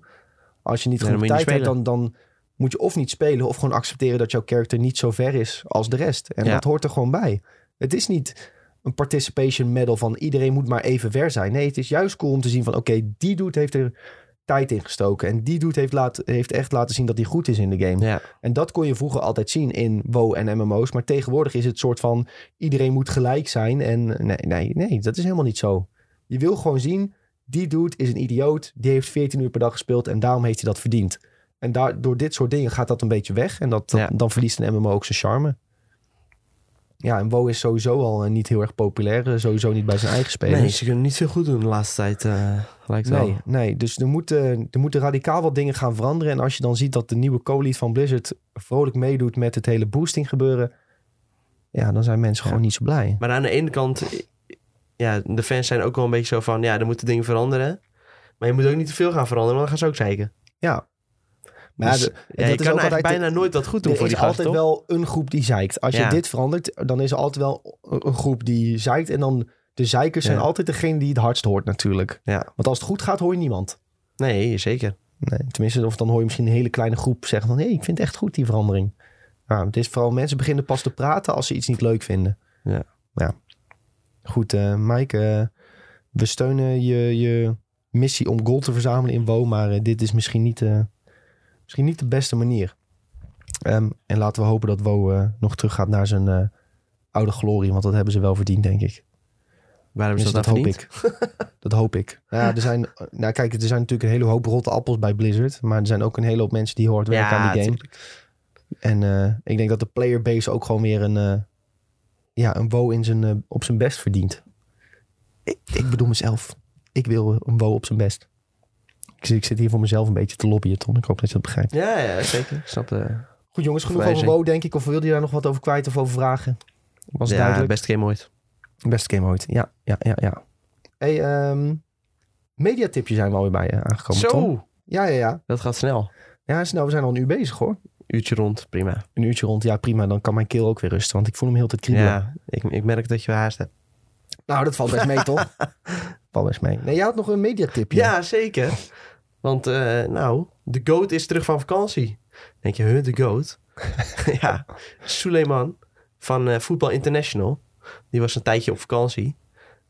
Als je niet genoeg tijd hebt, dan, dan moet je of niet spelen of gewoon accepteren dat jouw character niet zo ver is als de rest. En Ja. dat hoort er gewoon bij. Het is niet een participation medal van iedereen moet maar even ver zijn. Nee, het is juist cool om te zien van oké, die dude heeft er tijd in gestoken. En die dude heeft, laat, heeft echt laten zien dat hij goed is in de game. ja. En dat kon je vroeger altijd zien in WoW en MMO's. Maar tegenwoordig is het soort van iedereen moet gelijk zijn. En nee, nee, nee, dat is helemaal niet zo. Je wil gewoon zien, die dude is een idioot. Die heeft 14 uur per dag gespeeld en daarom heeft hij dat verdiend. En daar, door dit soort dingen gaat dat een beetje weg. En dat, dat- Ja. dan verliest een MMO ook zijn charme. Ja, en WoW is sowieso al eh, niet heel erg populair. eh, Sowieso niet bij zijn eigen spelers. Nee, ze kunnen niet veel goed doen de laatste tijd, eh, lijkt wel. Nee, nee, dus er moeten, er moeten radicaal wat dingen gaan veranderen. En als je dan ziet dat de nieuwe co-lead van Blizzard vrolijk meedoet met het hele boosting gebeuren. Ja, dan zijn mensen Ja. gewoon niet zo blij. Maar aan de ene kant, ja, de fans zijn ook wel een beetje zo van, ja, er moeten dingen veranderen. Maar je moet ook niet te veel gaan veranderen, want dan gaan ze ook zeiken. Ja. Maar Dus, ja, dat je is kan ook eigenlijk altijd- bijna nooit wat goed doen er voor is die gasten, altijd toch? wel een groep die zeikt. Als Ja. je dit verandert, dan is er altijd wel een groep die zeikt. En dan de zeikers zijn altijd degene die het hardst hoort natuurlijk. Ja. Want als het goed gaat, hoor je niemand. Nee, zeker. Nee, tenminste, of dan hoor je misschien een hele kleine groep zeggen van... hé, ik vind het echt goed, die verandering. Ja, het is vooral mensen beginnen pas te praten als ze iets niet leuk vinden. Ja. ja. Goed, eh Mike, eh, we steunen je, je missie om gold te verzamelen in WoW... maar eh, dit is misschien niet, misschien niet de beste manier. Ehm, en laten we hopen dat WoW eh, nog terug gaat naar zijn eh, oude glorie... want dat hebben ze wel verdiend, denk ik. Waar hebben ze Dus dat, hoop ik. (laughs) dat hoop ik. Ja, er zijn, nou kijk, er zijn natuurlijk een hele hoop rotte appels bij Blizzard. Maar er zijn ook een hele hoop mensen die hard werken aan die game. tuurlijk. En eh, ik denk dat de playerbase ook gewoon weer een, ja, een WoW in zijn, op zijn best verdient. Ik, ik bedoel mezelf. Ik wil een WoW op zijn best. Ik, zit- ik zit hier voor mezelf een beetje te lobbyen, Ton. Ik hoop dat je dat begrijpt. Ja, ja, zeker. Ik snap de Goed jongens, genoeg over. WoW denk ik. Of wilde je daar nog wat over kwijt of over vragen? Was het ja, duidelijk? beste game ooit. Beste game ooit. Ja, ja, ja, ja. Hey, ehm mediatipje zijn we alweer bij je aangekomen, Tom. Zo, Ja, ja, ja. dat gaat snel. Ja, snel. We zijn al een uur bezig, hoor. Uurtje rond, prima. Een uurtje rond. Ja, prima. Dan kan mijn keel ook weer rusten. Want ik voel hem heel tijd kriebelen. Ja, ik, ik merk dat je haast hebt. Nou, dat valt best mee, (laughs) toch? valt best mee. Nee, jij had nog een mediatipje. Ja, zeker. Want, eh, nou, de GOAT is terug van vakantie. denk je, huh, de GOAT? (laughs) ja, Suleiman van eh Football International. Die was een tijdje op vakantie.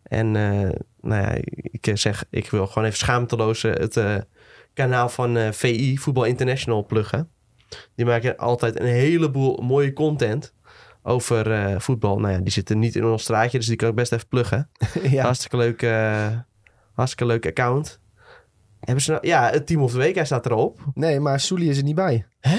En, eh, nou ja, ik zeg, ik wil gewoon even schaamteloos het kanaal van VI, Football International, pluggen. Die maken altijd een heleboel mooie content over voetbal. Nou ja, die zitten niet in ons straatje, dus die kan ik best even pluggen. (laughs) ja. Hartstikke leuk, hartstikke leuk account. Hebben ze nou, ja, het team of de week, hij staat erop. Nee, maar Soelie is er niet bij. Hè?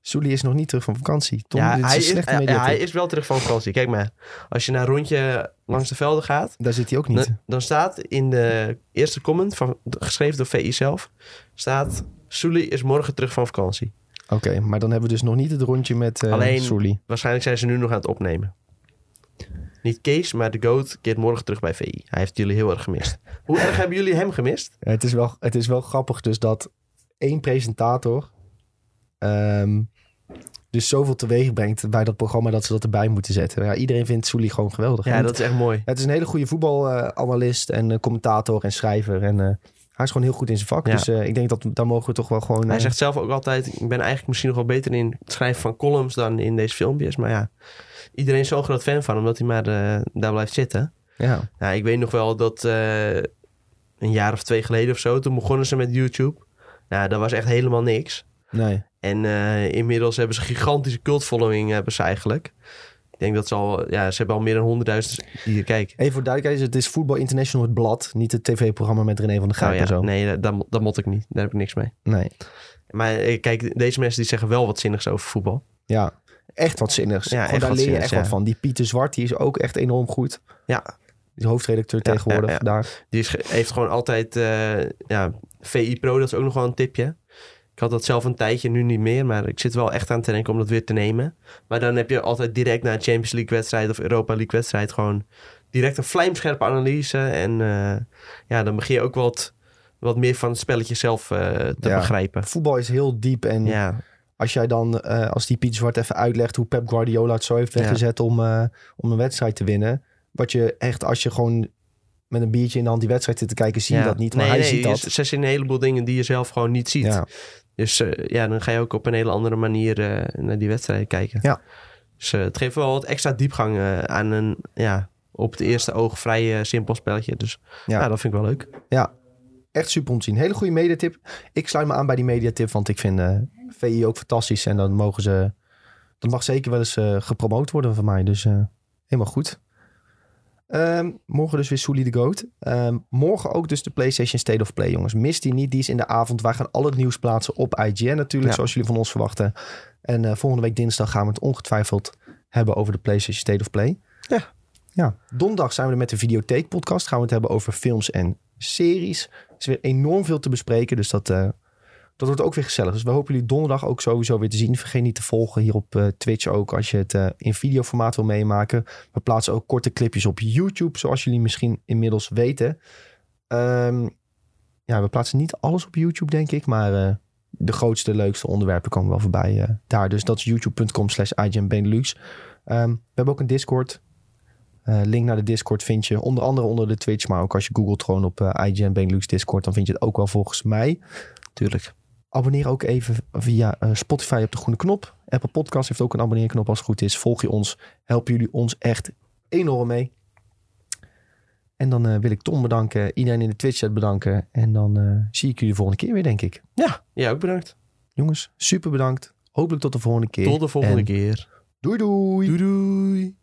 Soelie is nog niet terug van vakantie. Tom, ja, dit is hij is, ja, hij is wel terug van vakantie. Kijk maar, als je naar een rondje langs de velden gaat, Daar zit hij ook niet. dan, dan staat in de eerste comment, van, geschreven door VI zelf, staat Sully is morgen terug van vakantie. Oké, maar dan hebben we dus nog niet het rondje met eh Alleen- Soelie. Waarschijnlijk zijn ze nu nog aan het opnemen. Niet Kees, maar de GOAT keert morgen terug bij VI. Hij heeft jullie heel erg gemist. (laughs) Hoe erg hebben jullie hem gemist? Ja, het, is wel, het is wel grappig dus dat één presentator... ehm, dus zoveel teweeg brengt bij dat programma dat ze dat erbij moeten zetten. Ja, iedereen vindt Soelie gewoon geweldig. Ja, dat is echt mooi. Het is een hele goede voetbalanalist en eh, commentator en schrijver. En eh, hij is gewoon heel goed in zijn vak. Ja. Dus eh, ik denk dat daar mogen we toch wel gewoon... Hij zegt zelf ook altijd: Ik ben eigenlijk misschien nog wel beter in het schrijven van columns dan in deze filmpjes. Maar ja, iedereen is zo'n groot fan van, omdat hij maar eh, daar blijft zitten. ja. Nou, ik weet nog wel dat eh, een jaar of twee geleden of zo, toen begonnen ze met YouTube. Nou, dat was echt helemaal niks. Nee. En eh, inmiddels hebben ze een gigantische cultfollowing hebben ze eigenlijk. Ik denk dat ze al, ja, ze hebben al meer dan 100.000 die hier kijken. Even voor duidelijkheid, het is Voetbal International het blad. Niet het tv-programma met René van der Nou en ja, zo. nee, dat, dat, mot ik niet. Daar heb ik niks mee. nee. Maar kijk, deze mensen die zeggen wel wat zinnigs over voetbal. Ja, echt wat zinnigs. Ja, Gewoon daar leer je echt wat van. Die Pieter Zwart, die is ook echt enorm goed. Ja, Die hoofdredacteur Ja, tegenwoordig daar. Die is, heeft gewoon altijd... eh, ja, VI Pro, dat is ook nog wel een tipje. Ik had dat zelf een tijdje, nu niet meer. Maar ik zit wel echt aan te denken om dat weer te nemen. Maar dan heb je altijd direct na een Champions League wedstrijd... of Europa League wedstrijd gewoon direct een vlijmscherpe analyse. En eh, ja, dan begin je ook wat, wat meer van het spelletje zelf eh, te Ja. begrijpen. Voetbal is heel diep. En Ja, als jij dan, eh, als die Pieter Zwart even uitlegt hoe Pep Guardiola het zo heeft Ja. weggezet om, eh, om een wedstrijd te winnen. Wat je echt, als je gewoon met een biertje in de hand die wedstrijd zit te kijken, zie je ja. dat niet. Maar nee, hij nee, ziet dat. Ze zien een heleboel dingen die je zelf gewoon niet ziet. Ja. Dus eh, ja, dan ga je ook op een hele andere manier naar die wedstrijden kijken. Ja. Dus het geeft wel wat extra diepgang aan een, ja, op het eerste oog vrij simpel spelletje. Dus Ja. dat vind ik wel leuk. Ja, echt super om te zien. Hele goede mediatip. Ik sluit me aan bij die mediatip, want ik vind VI ook fantastisch. En dan mogen ze, dat mag zeker wel eens eh, gepromoot worden van mij. Dus eh, helemaal goed. Ehm, morgen dus weer Soelie de Goat. Ehm, morgen ook dus de PlayStation State of Play, jongens. Mist die niet, die is in de avond. Wij gaan al het nieuws plaatsen op IGN natuurlijk, Ja. zoals jullie van ons verwachten. En eh, volgende week dinsdag gaan we het ongetwijfeld hebben over de PlayStation State of Play. Ja. Ja, donderdag zijn we er met de Videotheek podcast. Gaan we het hebben over films en series. Er is weer enorm veel te bespreken, dus dat, dat wordt ook weer gezellig. Dus we hopen jullie donderdag ook sowieso weer te zien. Vergeet niet te volgen hier op eh, Twitch ook als je het eh, in videoformaat wil meemaken. We plaatsen ook korte clipjes op YouTube, zoals jullie misschien inmiddels weten. Ehm, ja, we plaatsen niet alles op YouTube, denk ik, maar eh, de grootste, leukste onderwerpen komen wel voorbij daar. Dus dat is youtube.com slash. Ehm, we hebben ook een Discord. Link naar de Discord vind je onder andere onder de Twitch, maar ook als je googelt gewoon op Benelux Discord, dan vind je het ook wel volgens mij. Tuurlijk. Abonneer ook even via eh, Spotify op de groene knop. Apple Podcast heeft ook een abonneerknop als het goed is. Volg je ons, helpen jullie ons echt enorm mee. En dan eh, wil ik Tom bedanken, iedereen in de Twitch chat bedanken. En dan eh, zie ik jullie de volgende keer weer, denk ik. Ja, ja, ook bedankt. Jongens, super bedankt. Hopelijk tot de volgende keer. Tot de volgende En keer. Doei doei. Doei doei.